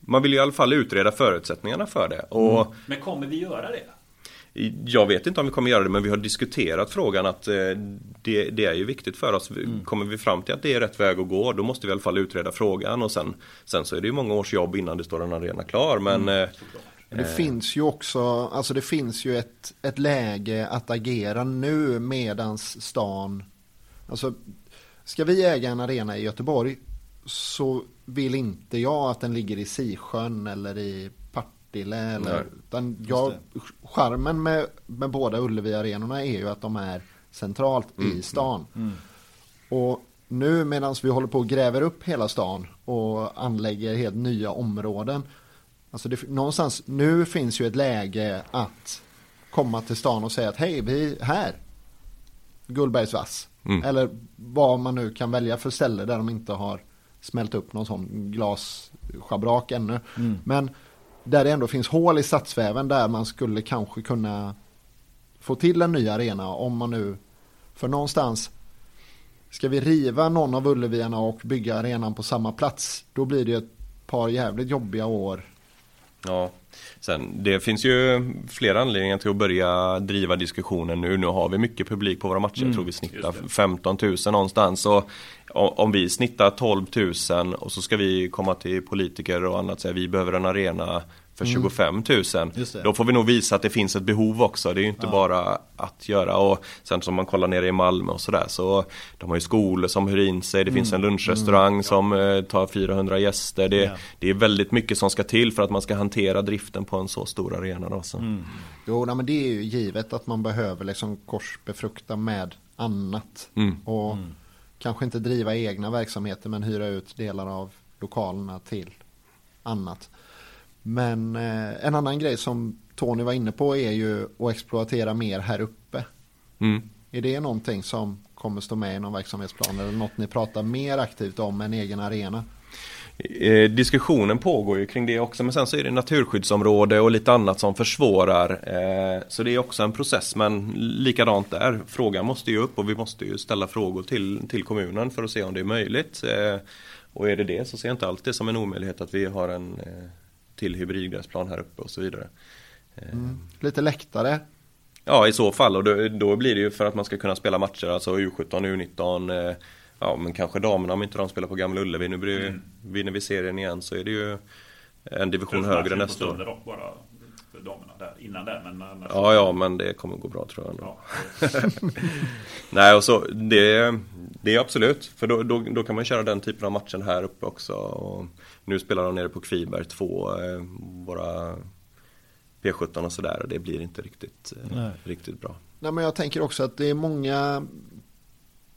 Man vill ju i alla fall utreda förutsättningarna för det. Och Men kommer vi göra det? jag vet inte om vi kommer göra det, men vi har diskuterat frågan att eh, det, det är ju viktigt för oss. Kommer vi fram till att det är rätt väg att gå, då måste vi i alla fall utreda frågan. Och sen, sen så är det ju många års jobb innan det står en arena klar. Men eh, Såklart. Det finns ju också, alltså det finns ju ett, ett läge att agera nu medans stan, alltså ska vi äga en arena i Göteborg så vill inte jag att den ligger i Sisjön eller i Partille eller, Nej, utan jag, charmen med, med båda Ullevi-arenorna är ju att de är centralt i stan. Och nu medan vi håller på och gräver upp hela stan och anlägger helt nya områden. Alltså det, någonstans, nu finns ju ett läge att komma till stan och säga att hej, vi här. Gullbergsvass. Mm. Eller vad man nu kan välja för ställe där de inte har smält upp någon sån glasschabrak ännu. Men där det ändå finns hål i stadsväven där man skulle kanske kunna få till en ny arena om man nu, för någonstans Ska vi riva någon av Ulleviarna och bygga arenan på samma plats Då blir det ett par jävligt jobbiga år. Ja, sen det finns ju flera anledningar till att börja driva diskussionen nu. Nu har vi mycket publik på våra matcher. Jag tror vi snittar just det. 15 000 någonstans. Och om vi snittar 12 000 och så ska vi komma till politiker och annat och säga vi behöver en arena för 25 000. Just det. Då får vi nog visa att det finns ett behov också. Det är ju inte bara att göra och sen som man kollar nere i Malmö och sådär så de har ju skolor som hyr in sig. Det finns en lunchrestaurang som eh, tar 400 gäster. Det, Ja. det är väldigt mycket som ska till för att man ska hantera driften på en så stor arena. Då, så. Jo, nej, men det är ju givet att man behöver liksom korsbefrukta med annat. Mm. Och kanske inte driva egna verksamheter men hyra ut delar av lokalerna till annat. Men eh, en annan grej som Tony var inne på är ju att exploatera mer här uppe. Mm. Är det någonting som kommer stå med i någon verksamhetsplan eller något ni pratar mer aktivt om än egen arena? Eh, diskussionen pågår ju kring det också men sen så är det naturskyddsområde och lite annat som försvårar. Eh, så det är också en process men likadant där. Frågan måste ju upp och vi måste ju ställa frågor till, till kommunen för att se om det är möjligt. Eh, och är det det så ser jag inte alltid som en omöjlighet att vi har en till hybridgräsplan här uppe och så vidare. Lite läktare. Ja i så fall och då, då blir det ju för att man ska kunna spela matcher, alltså U17, U19 eh, Ja men kanske damerna om inte de spelar på Gamla Ullevi. Nu blir det, Mm. vinner vi serien igen så är det ju en division högre nästa år. söndag dock bara för damerna där, innan där. Men annars, Ja ja men det kommer gå bra tror jag ändå. ja, Nej och så det, det är absolut för då, då, då kan man köra den typen av matchen här uppe också. Och nu spelar de nere på Kviberg två, eh, våra P17 och sådär och det blir inte riktigt, eh, Nej. riktigt bra. Nej, men jag tänker också att det är många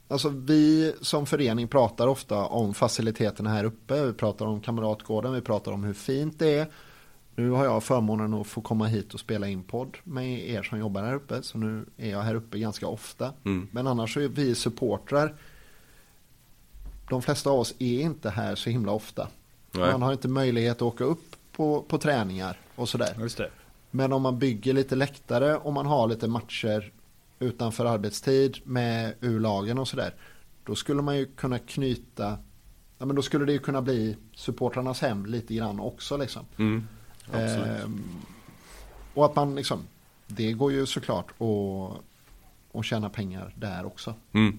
Alltså vi som förening pratar ofta om faciliteterna här uppe. Vi pratar om Kamratgården, vi pratar om hur fint det är. Nu har jag förmånen att få komma hit och spela in podd med er som jobbar här uppe. Så nu är jag här uppe ganska ofta. Mm. Men annars så är vi supportrar. De flesta av oss är inte här så himla ofta. Nej. Man har inte möjlighet att åka upp på, på träningar och sådär. Just det. Men om man bygger lite läktare och man har lite matcher utanför arbetstid med U-lagen och sådär. Då skulle man ju kunna knyta, ja men då skulle det ju kunna bli supportrarnas hem lite grann också liksom. Mm. Ehm, och att man liksom, det går ju såklart att, att tjäna pengar där också. Mm.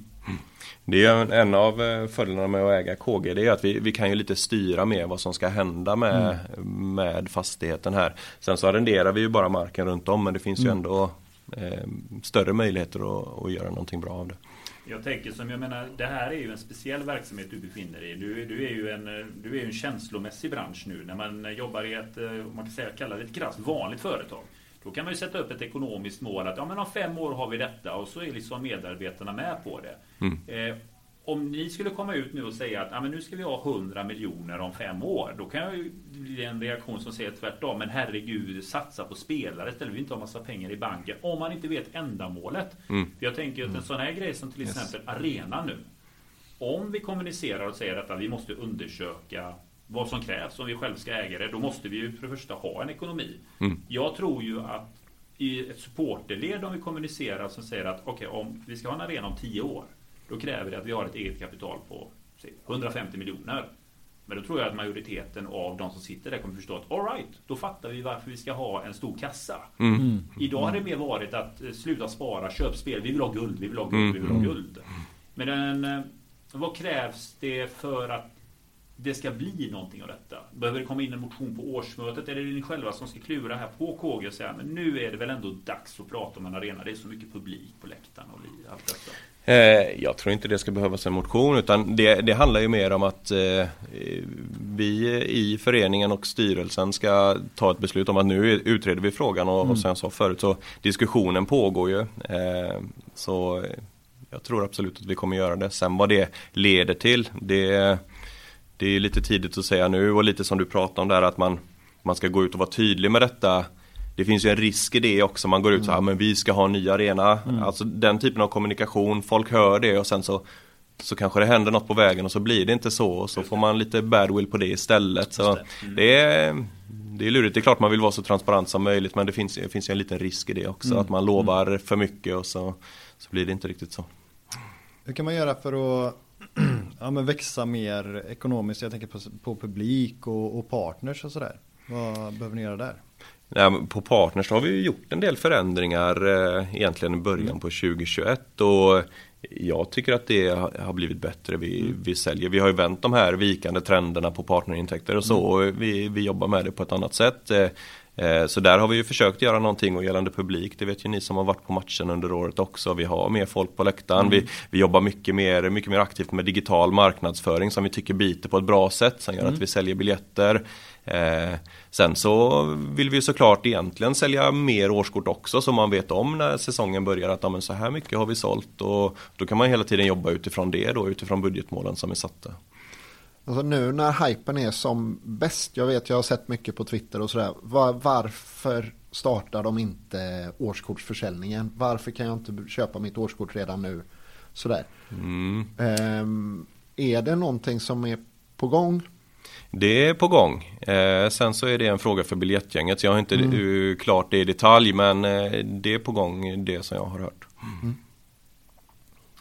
Det är en- en av eh, fördelarna med att äga KG det är att vi, vi kan ju lite styra med vad som ska hända med, med fastigheten här. Sen så arrenderar vi ju bara marken runt om men det finns ju ändå eh, större möjligheter att, att göra någonting bra av det. Jag tänker som jag menar, det här är ju en speciell verksamhet du befinner dig i. Du, du är ju en, du är ju en känslomässig bransch nu. När man jobbar i ett, eh, man kan säga, kalla det ett krasst vanligt företag. Då kan man ju sätta upp ett ekonomiskt mål att ja, men om fem år har vi detta och så är liksom medarbetarna med på det. Eh, om ni skulle komma ut nu och säga att ja, men nu ska vi ha 100 miljoner om fem år. Då kan jag ju bli en reaktion som säger tvärtom. Men herregud, satsa på spelare istället att inte ha massa pengar i banken. Om man inte vet ändamålet. För jag tänker att en sån här grej som till exempel arena nu. Om vi kommunicerar och säger att vi måste undersöka vad som krävs om vi själv ska äga det. Då måste vi ju för det första ha en ekonomi. Jag tror ju att i ett supporterled om vi kommunicerar som säger att okej, om vi ska ha en arena om 10 år. Då kräver det att vi har ett eget kapital på säg, 150 miljoner. Men då tror jag att majoriteten av de som sitter där kommer förstå att alright, då fattar vi varför vi ska ha en stor kassa. Idag har det mer varit att eh, sluta spara, köp spel, vi vill ha guld, vi vill ha guld, vi vill ha guld. Men den, eh, vad krävs det för att det ska bli någonting av detta? Behöver det komma in en motion på årsmötet? Eller är det ni själva som ska klura här på KG och säga men nu är det väl ändå dags att prata om en arena. Det är så mycket publik på läktaren och allt detta. Eh, jag tror inte det ska behövas en motion utan det, det handlar ju mer om att eh, vi i föreningen och styrelsen ska ta ett beslut om att nu utreder vi frågan och, och som jag sa förut så diskussionen pågår ju. Eh, så jag tror absolut att vi kommer göra det. Sen vad det leder till det, det är lite tidigt att säga nu och lite som du pratade om där att man, man ska gå ut och vara tydlig med detta det finns ju en risk i det också, man går ut så här, men vi ska ha en ny arena. Alltså den typen av kommunikation, folk hör det och sen så så kanske det händer något på vägen och så blir det inte så och så får man lite badwill på det istället. Så det. är, det är lurigt, det är klart man vill vara så transparent som möjligt men det finns, det finns ju en liten risk i det också. Att man lovar för mycket och så, så blir det inte riktigt så. Hur kan man göra för att ja, men växa mer ekonomiskt? Jag tänker på, på publik och, och partners och sådär. Vad behöver ni göra där? Nej, på Partners har vi gjort en del förändringar eh, egentligen i början på 2021 och jag tycker att det har blivit bättre. Vi, mm. vi säljer, vi har ju vänt de här vikande trenderna på partnerintäkter och så. Mm. Och vi, vi jobbar med det på ett annat sätt. Eh, så där har vi ju försökt göra någonting och gällande publik, det vet ju ni som har varit på matchen under året också. Vi har mer folk på läktaren. Mm. Vi, vi jobbar mycket mer, mycket mer aktivt med digital marknadsföring som vi tycker biter på ett bra sätt. Som gör mm. att vi säljer biljetter. Eh, sen så vill vi såklart egentligen sälja mer årskort också så man vet om när säsongen börjar att ja, så här mycket har vi sålt och då kan man hela tiden jobba utifrån det då utifrån budgetmålen som är satta. Alltså nu när hypen är som bäst, jag vet jag har sett mycket på Twitter och sådär, var, varför startar de inte årskortsförsäljningen? Varför kan jag inte köpa mitt årskort redan nu? Sådär. Mm. Um, är det någonting som är på gång? Det är på gång. Eh, sen så är det en fråga för biljettgänget. Så jag har inte mm. klart det i detalj men eh, det är på gång det som jag har hört. Mm.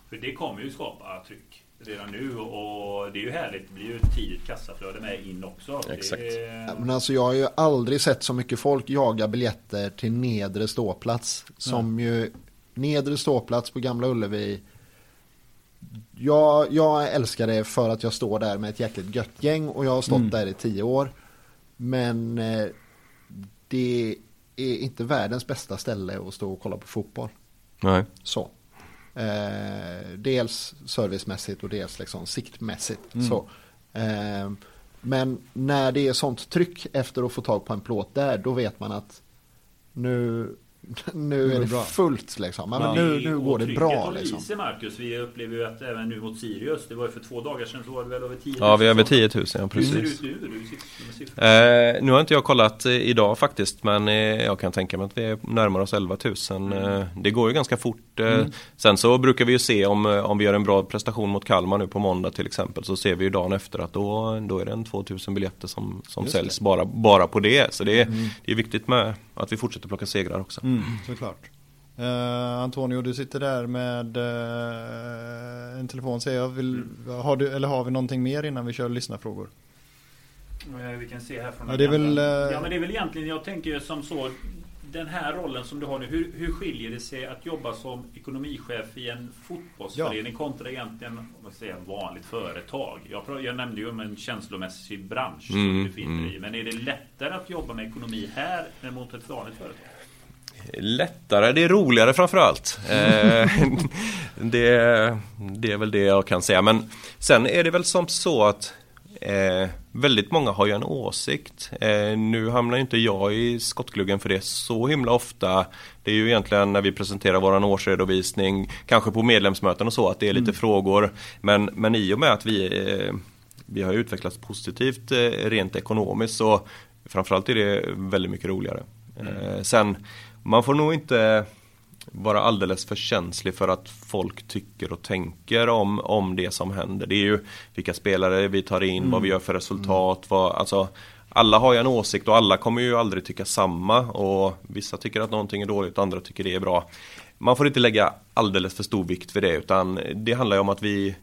För det kommer ju skapa tryck redan nu och det är ju härligt. Det blir ju ett tidigt kassaflöde med in också. Exakt. Det... Men alltså jag har ju aldrig sett så mycket folk jaga biljetter till nedre ståplats. Som mm. ju nedre ståplats på Gamla Ullevi jag, jag älskar det för att jag står där med ett jäkligt gött gäng och jag har stått mm. där i tio år. Men eh, det är inte världens bästa ställe att stå och kolla på fotboll. Nej. Så. Eh, dels servicemässigt och dels liksom siktmässigt. Mm. Så. Eh, men när det är sånt tryck efter att få tag på en plåt där, då vet man att nu, nu är det bra. fullt liksom. Men ja. nu, nu går det bra liksom. Marcus, vi upplever ju att även nu mot Sirius, det var ju för två dagar sedan så var det väl över 10 000. Ja, vi är över 10 000, ja, precis. Hur ser det ut nu? Eh, nu har inte jag kollat eh, idag faktiskt, men eh, jag kan tänka mig att vi är närmare oss 11 000. Mm. Eh, det går ju ganska fort. Mm. Sen så brukar vi ju se om, om vi gör en bra prestation mot Kalmar nu på måndag till exempel, så ser vi ju dagen efter att då, då är det en 2000 biljetter som, som säljs bara, bara på det. Så det, mm. det är viktigt med att vi fortsätter plocka segrar också. Mm, såklart. Uh, Antonio, du sitter där med uh, en telefon säger jag. Vill, mm. har du, eller har vi någonting mer innan vi kör lyssnarfrågor? Uh, vi kan se här från ja, det är väl, ja, men det är väl egentligen, jag tänker som så. Den här rollen som du har nu, hur, hur skiljer det sig att jobba som ekonomichef i en fotbollsförening ja. kontra egentligen vad säger, vanligt företag? Jag, jag nämnde ju om en känslomässig bransch mm, som du finner mm. i. Men är det lättare att jobba med ekonomi här än mot ett vanligt företag? Lättare, det är roligare framförallt. Eh, det, det är väl det jag kan säga. Men sen är det väl som så att eh, väldigt många har ju en åsikt. Eh, nu hamnar inte jag i skottgluggen för det så himla ofta. Det är ju egentligen när vi presenterar våran årsredovisning, kanske på medlemsmöten och så, att det är lite mm. frågor. Men, men i och med att vi, eh, vi har utvecklats positivt eh, rent ekonomiskt så framförallt är det väldigt mycket roligare. Mm. Sen man får nog inte vara alldeles för känslig för att folk tycker och tänker om, om det som händer. Det är ju vilka spelare vi tar in, mm. vad vi gör för resultat. Vad, alltså, alla har ju en åsikt och alla kommer ju aldrig tycka samma. Och Vissa tycker att någonting är dåligt och andra tycker det är bra. Man får inte lägga alldeles för stor vikt vid det utan det handlar ju om att vi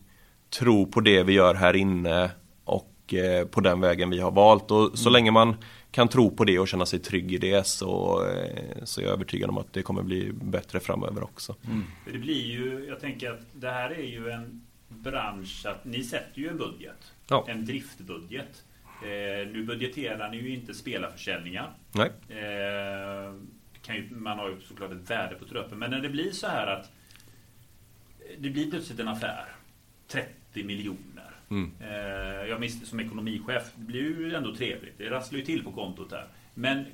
tror på det vi gör här inne och eh, på den vägen vi har valt. Och så mm. länge man kan tro på det och känna sig trygg i det så, eh, så är jag övertygad om att det kommer bli bättre framöver också. Mm. Det blir ju, jag tänker att det här är ju en bransch att ni sätter ju en budget. Ja. En driftbudget. Eh, nu budgeterar ni ju inte spelarförsäljningar. Nej. Eh, kan ju, man har ju såklart ett värde på truppen. Men när det blir så här att det blir plötsligt en affär. 30 miljoner Mm. Eh, jag minns som ekonomichef, det blir ju ändå trevligt. Det rasslar ju till på kontot där. Men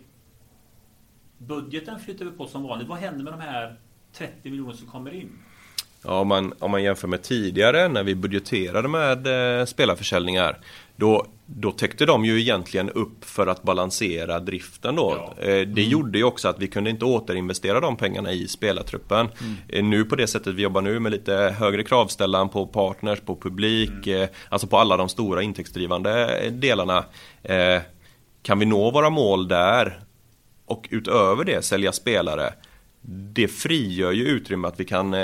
budgeten flyttar vi på som vanligt. Vad händer med de här 30 miljoner som kommer in? Ja, om, man, om man jämför med tidigare när vi budgeterade med eh, spelarförsäljningar då, då täckte de ju egentligen upp för att balansera driften då. Ja. Eh, det mm. gjorde ju också att vi kunde inte återinvestera de pengarna i spelartruppen. Mm. Eh, nu på det sättet vi jobbar nu med lite högre kravställan på partners, på publik, mm. Eh, alltså på alla de stora intäktsdrivande delarna. Kan vi nå våra mål där och utöver det sälja spelare det frigör ju utrymme att vi kan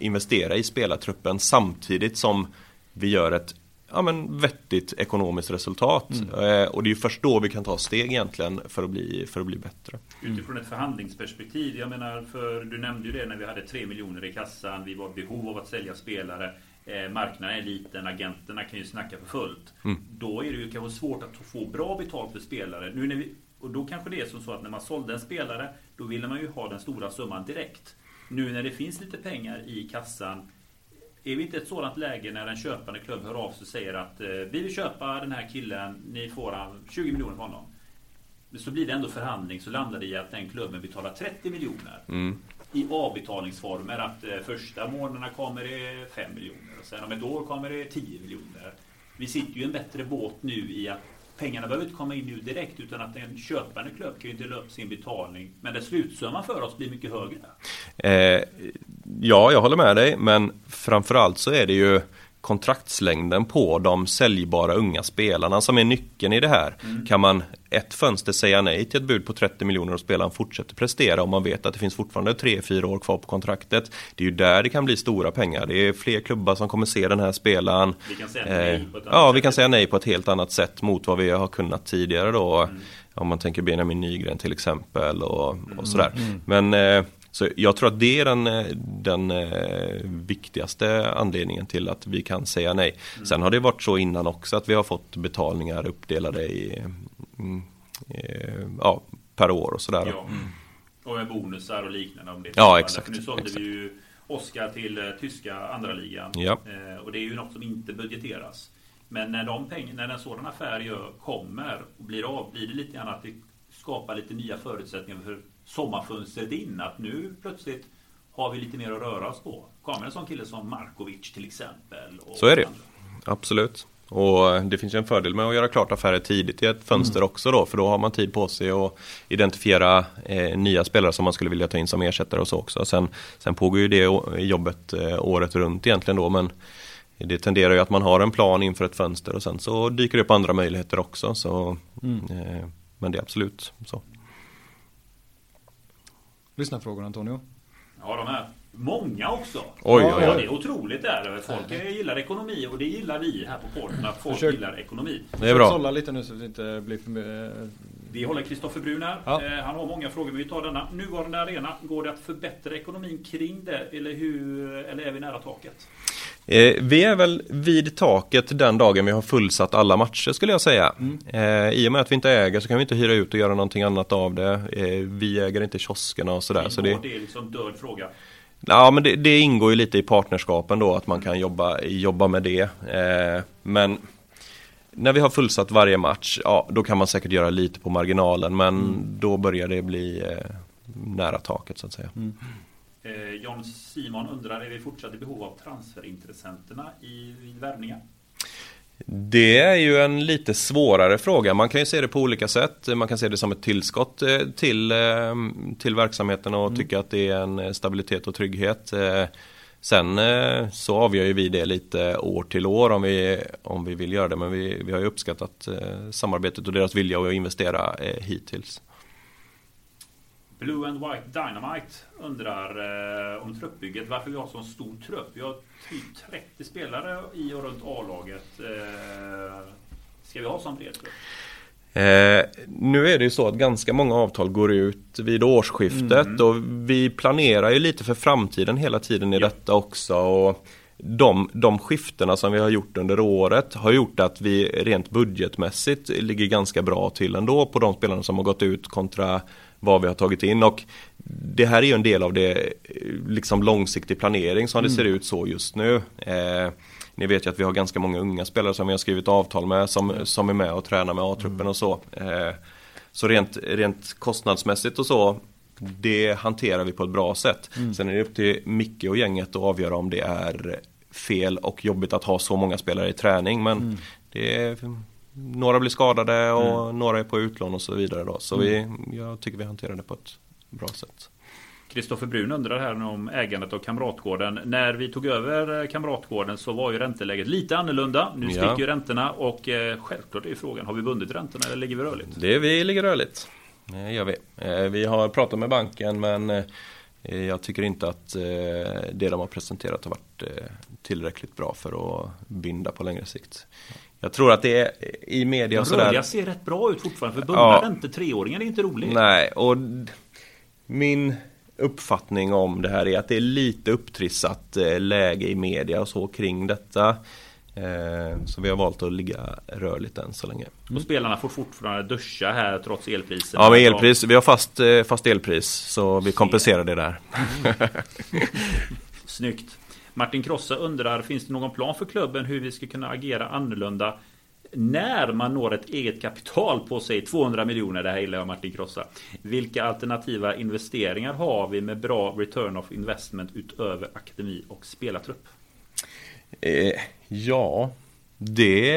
investera i spelartruppen samtidigt som vi gör ett ja, men vettigt ekonomiskt resultat. Eh, och det är ju först då vi kan ta steg egentligen för att bli, för att bli bättre. Utifrån ett förhandlingsperspektiv, jag menar för du nämnde ju det när vi hade 3 miljoner i kassan, vi var i behov av att sälja spelare. Eh, marknaden är liten, agenterna kan ju snacka för fullt. Då är det ju kanske svårt att få bra betalt för spelare. Nu när vi, och då kanske det är som så att när man sålde en spelare, då ville man ju ha den stora summan direkt. Nu när det finns lite pengar i kassan, är vi inte i ett sådant läge när en köpande klubb hör av sig och säger att eh, vi vill köpa den här killen, ni får han 20 miljoner för honom. Så blir det ändå förhandling så landar det i att den klubben betalar 30 miljoner. I avbetalningsformer att eh, första månaderna kommer det 5 miljoner och sen om ett år kommer det 10 miljoner. Vi sitter ju i en bättre båt nu i att pengarna behöver inte komma in nu direkt utan att en köpande klubb kan ju dela upp sin betalning. Men den slutsumman för oss blir mycket högre. Eh, ja, jag håller med dig, men framförallt så är det ju kontraktslängden på de säljbara unga spelarna som är nyckeln i det här. Kan man ett fönster säga nej till ett bud på 30 miljoner och spelaren fortsätter prestera om man vet att det finns fortfarande 3-4 år kvar på kontraktet. Det är ju där det kan bli stora pengar. Det är fler klubbar som kommer se den här spelaren. Vi kan säga nej Eh, på ett annat ja, vi kan säga nej på ett helt annat sätt mot vad vi har kunnat tidigare då. Om man tänker Benjamin Nygren till exempel och, och sådär. Men eh, så jag tror att det är den, eh, den eh, viktigaste anledningen till att vi kan säga nej. Sen har det varit så innan också att vi har fått betalningar uppdelade i mm, eh, ja, per år och sådär. Ja. Och med bonusar och liknande om det Ja, exakt, För Nu sålde exakt. vi ju Oskar till tyska andra ligan. Ja. Och det är ju något som inte budgeteras. Men när, de peng- när en sådan affär gör, kommer och blir av, blir det lite grann att det skapar lite nya förutsättningar för sommarfönstret in. Att nu plötsligt har vi lite mer att röra oss på. Kommer en sån kille som Markovic till exempel. Så är det. andra. Absolut. Och det finns ju en fördel med att göra klart affärer tidigt i ett fönster också då. För då har man tid på sig att identifiera eh, nya spelare som man skulle vilja ta in som ersättare och så också. Sen, sen pågår ju det jobbet eh, året runt egentligen då. Men det tenderar ju att man har en plan inför ett fönster och sen så dyker det upp andra möjligheter också. Så, eh, men det är absolut så. Lyssna frågor Antonio. Ja, de är många också. Oj, Ja, oj, Ja, oj. det är otroligt där. Folk gillar ekonomi och det gillar vi här på podden. Att folk Försök- gillar ekonomi. Det är bra. Sålla lite nu så att det inte blir för mycket. Vi håller Kristoffer Brun här. Ja. Eh, Han har många frågor, men vi tar denna. Nuvarande arena, går det att förbättra ekonomin kring det? Eller, hur, eller är vi nära taket? Eh, vi är väl vid taket den dagen vi har fullsatt alla matcher skulle jag säga. Eh, I och med att vi inte äger så kan vi inte hyra ut och göra någonting annat av det. Eh, vi äger inte kioskerna och sådär. Så det, det är liksom död fråga. ja, men det, det ingår ju lite i partnerskapen då att man kan jobba, jobba med det. Men när vi har fullsatt varje match, ja då kan man säkert göra lite på marginalen men då börjar det bli eh, nära taket så att säga. Eh, John Simon undrar, är vi fortsatt i behov av transferintressenterna i, vid värvningar? Det är ju en lite svårare fråga. Man kan ju se det på olika sätt. Man kan se det som ett tillskott eh, till, eh, till verksamheten och tycka att det är en eh, stabilitet och trygghet. Sen eh, så avgör ju vi det lite år till år om vi, om vi vill göra det. Men vi, vi har ju uppskattat eh, samarbetet och deras vilja att investera eh, hittills. Blue and White Dynamite undrar eh, om truppbygget. Varför vi har så stor trupp? Vi har typ 30 spelare i och runt A-laget. Eh, ska vi ha sån bred trupp? Eh, nu är det ju så att ganska många avtal går ut vid årsskiftet och vi planerar ju lite för framtiden hela tiden i Ja. detta också. Och de, de skiftena som vi har gjort under året har gjort att vi rent budgetmässigt ligger ganska bra till ändå på de spelarna som har gått ut kontra vad vi har tagit in. Och det här är ju en del av det eh, liksom långsiktig planering som det ser ut så just nu. Eh, ni vet ju att vi har ganska många unga spelare som vi har skrivit avtal med som, som är med och tränar med A-truppen och så. Eh, så rent, rent kostnadsmässigt och så det hanterar vi på ett bra sätt. Sen är det upp till Micke och gänget att avgöra om det är fel och jobbigt att ha så många spelare i träning. Men det är, några blir skadade och några är på utlån och så vidare. Då. Så vi, jag tycker vi hanterar det på ett bra sätt. Kristoffer Brun undrar här om ägandet av Kamratgården. När vi tog över eh, Kamratgården så var ju ränteläget lite annorlunda. Nu Ja. sticker ju räntorna och eh, självklart är ju frågan, har vi bundit räntorna eller ligger vi rörligt? Det vi ligger rörligt. Det gör vi. Eh, Vi har pratat med banken men jag tycker inte att det de har presenterat har varit tillräckligt bra för att binda på längre sikt. Jag tror att det är i media och sådär. Ser rätt bra ut fortfarande. För bubblar Ja. inte treåringen är inte rolig. Nej, och min uppfattning om det här är att det är lite upptrissat eh, läge i media och så kring detta. Eh, Så vi har valt att ligga rörligt än så länge. Och spelarna får fortfarande duscha här trots elpriserna. Ja, med elpris. Vi har fast, eh, fast elpris så vi kompenserar det där. Snyggt. Martin Krossa undrar, finns det någon plan för klubben hur vi ska kunna agera annorlunda när man når ett eget kapital på sig 200 miljoner, det här gillar jag Martin Krossa. Vilka alternativa investeringar har vi med bra return of investment utöver akademi och spelartrupp? Eh, ja, det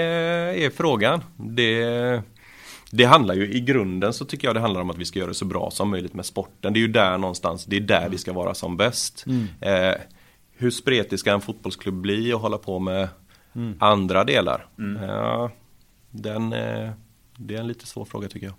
är frågan. Det, det handlar ju i grunden så tycker jag det handlar om att vi ska göra det så bra som möjligt med sporten. Det är ju där någonstans, det är där vi ska vara som bäst. Eh, hur spretig ska en fotbollsklubb bli och hålla på med andra delar? Ja, den, eh, det är en lite svår fråga tycker jag.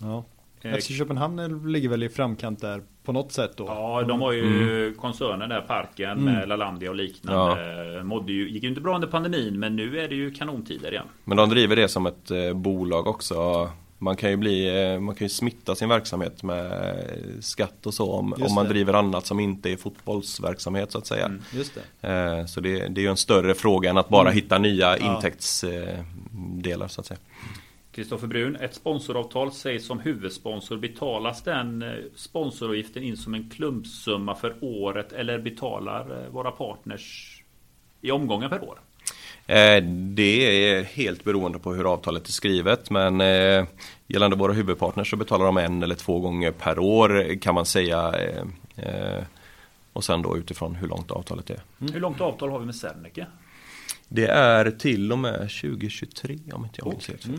Ja. Eh, FC Köpenhamn ligger väl i framkant där på något sätt då. Ja, de har ju koncernen där, Parken med Lalandia och liknande. Mådde ju, gick ju inte bra under pandemin, men nu är det ju kanontider igen. Men de driver det som ett eh, bolag också. Man kan ju bli, eh, man kan ju smitta sin verksamhet med skatt och så om, om man det. driver annat som inte är fotbollsverksamhet så att säga. Just det. Eh, så det, det är ju en större fråga än att bara hitta nya intäktsdelar så att säga. Kristoffer Brun, ett sponsoravtal sägs som huvudsponsor. Betalas den eh, sponsoravgiften in som en klumpsumma för året eller betalar eh, våra partners i omgångar per år? Eh, Det är helt beroende på hur avtalet är skrivet men eh, gällande våra huvudpartners så betalar de en eller två gånger per år kan man säga. eh, Och sen då utifrån hur långt avtalet är. Hur långt avtal har vi med Serneke? Det är till och med 2023 om inte jag minns helt fel.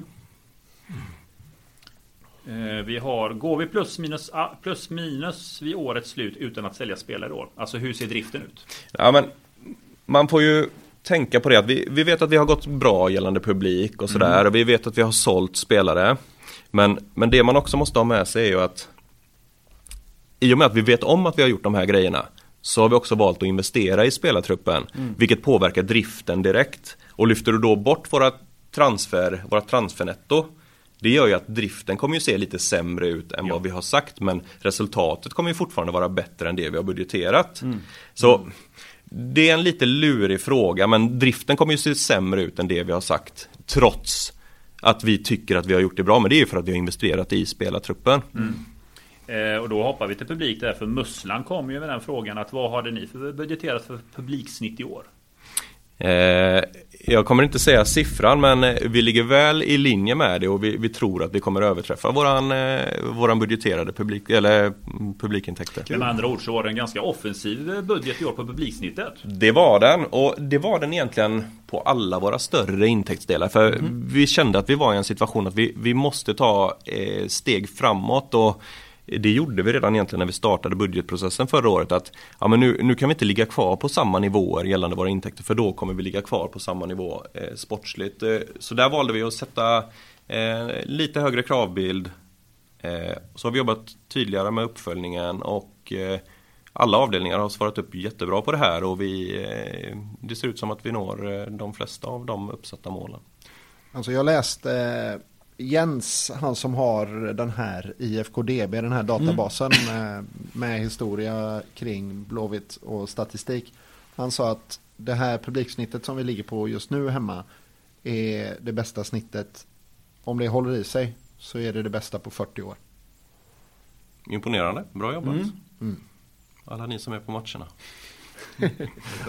Eh, Vi har, går vi plus minus, plus minus vid årets slut utan att sälja spelare i år? Alltså hur ser driften ut? Ja, men man får ju tänka på det att vi, vi vet att vi har gått bra gällande publik och sådär och vi vet att vi har sålt spelare. Men, men det man också måste ha med sig är ju att i och med att vi vet om att vi har gjort de här grejerna så har vi också valt att investera i spelartruppen vilket påverkar driften direkt. Och lyfter du då bort våra transfer, våra transfernetto det gör ju att driften kommer ju se lite sämre ut än vad vi har sagt men resultatet kommer ju fortfarande vara bättre än det vi har budgeterat. Så det är en lite lurig fråga men driften kommer ju se sämre ut än det vi har sagt trots att vi tycker att vi har gjort det bra men det är ju för att vi har investerat i spelartruppen. Eh, och då hoppar vi till publik där för Musslan kom ju med den frågan att vad hade ni för budgeterat för publiksnitt i år? Eh, jag kommer inte säga siffran men eh, vi ligger väl i linje med det och vi, vi tror att vi kommer överträffa våran, eh, våran budgeterade publik, eller, mm, publikintäkter. Men med andra ord så var det en ganska offensiv budget i år på publiksnittet. Det var den och det var den egentligen på alla våra större intäktsdelar för vi kände att vi var i en situation att vi, vi måste ta eh, steg framåt och det gjorde vi redan egentligen när vi startade budgetprocessen förra året att ja, men nu, nu kan vi inte ligga kvar på samma nivåer gällande våra intäkter för då kommer vi ligga kvar på samma nivå eh, sportsligt. Eh, så där valde vi att sätta eh, lite högre kravbild. Eh, så har vi jobbat tydligare med uppföljningen och eh, alla avdelningar har svarat upp jättebra på det här och vi, eh, det ser ut som att vi når eh, de flesta av de uppsatta målen. Alltså jag läste Jens, han som har den här IFKDB, den här databasen med, med historia kring Blåvitt och statistik. Han sa att det här publiksnittet som vi ligger på just nu hemma är det bästa snittet. Om det håller i sig så är det det bästa på 40 år. Imponerande, bra jobbat. Mm. Alla ni som är på matcherna.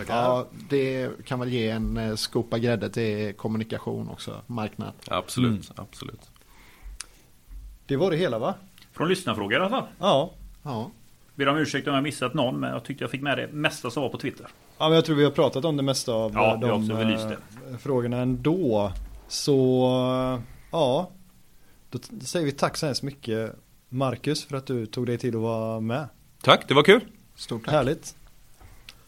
Ja, det kan väl ge en eh, skopa grädde till kommunikation också, marknad. Absolut, absolut. Det var det hela va? Från lyssnarfrågor i alla fall. Ja. Ja, Ber om ursäkt om jag missat någon men jag tyckte jag fick med det mesta som var på Twitter. Ja, men jag tror vi har pratat om det mesta av Ja, eh, de eh, frågorna ändå. Så ja, då säger vi tack så hemskt mycket Marcus för att du tog dig tid att vara med. Tack, det var kul. stort tack. Härligt.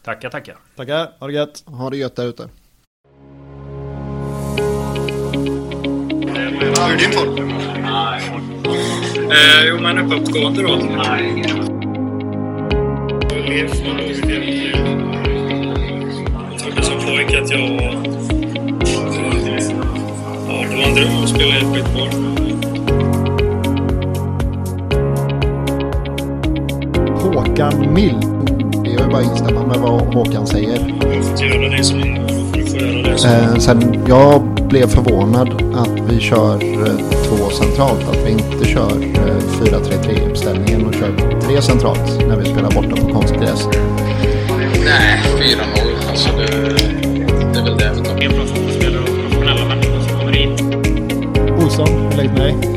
Tackar, tackar. Tackar, ha det gött. Ha det gött där ute. Hur är din form? Eh, jo, men uppåtgående då. Jag trodde som pojke att jag var... Ja, det var en dröm att spela i ett skitboll. Håkan Mild. Det är ju bara instämma med vad Håkan säger. Jag det får jag göra det som... Eh, sen jag blev förvånad att vi kör eh, två centralt. Att vi inte kör eh, 4-3-3 uppställningen och kör tre centralt när vi spelar borta på konstgräs. Nej, 4-0. Alltså det, det är väl det vi tar. En bra fotbollsspelare och professionella människor som kommer in. Olsson, lägg mig.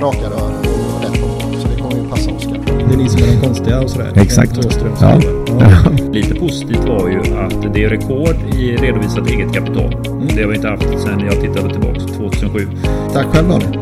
Raka rör och rätt på mål. Så det kommer ju passa Oskar. Det är ni som är de konstiga och sådär. Exakt. Åström, Ja. Lite positivt var ju att det är rekord i redovisat eget kapital. Det har vi inte haft sedan jag tittade tillbaka 2007. Tack själv Daniel.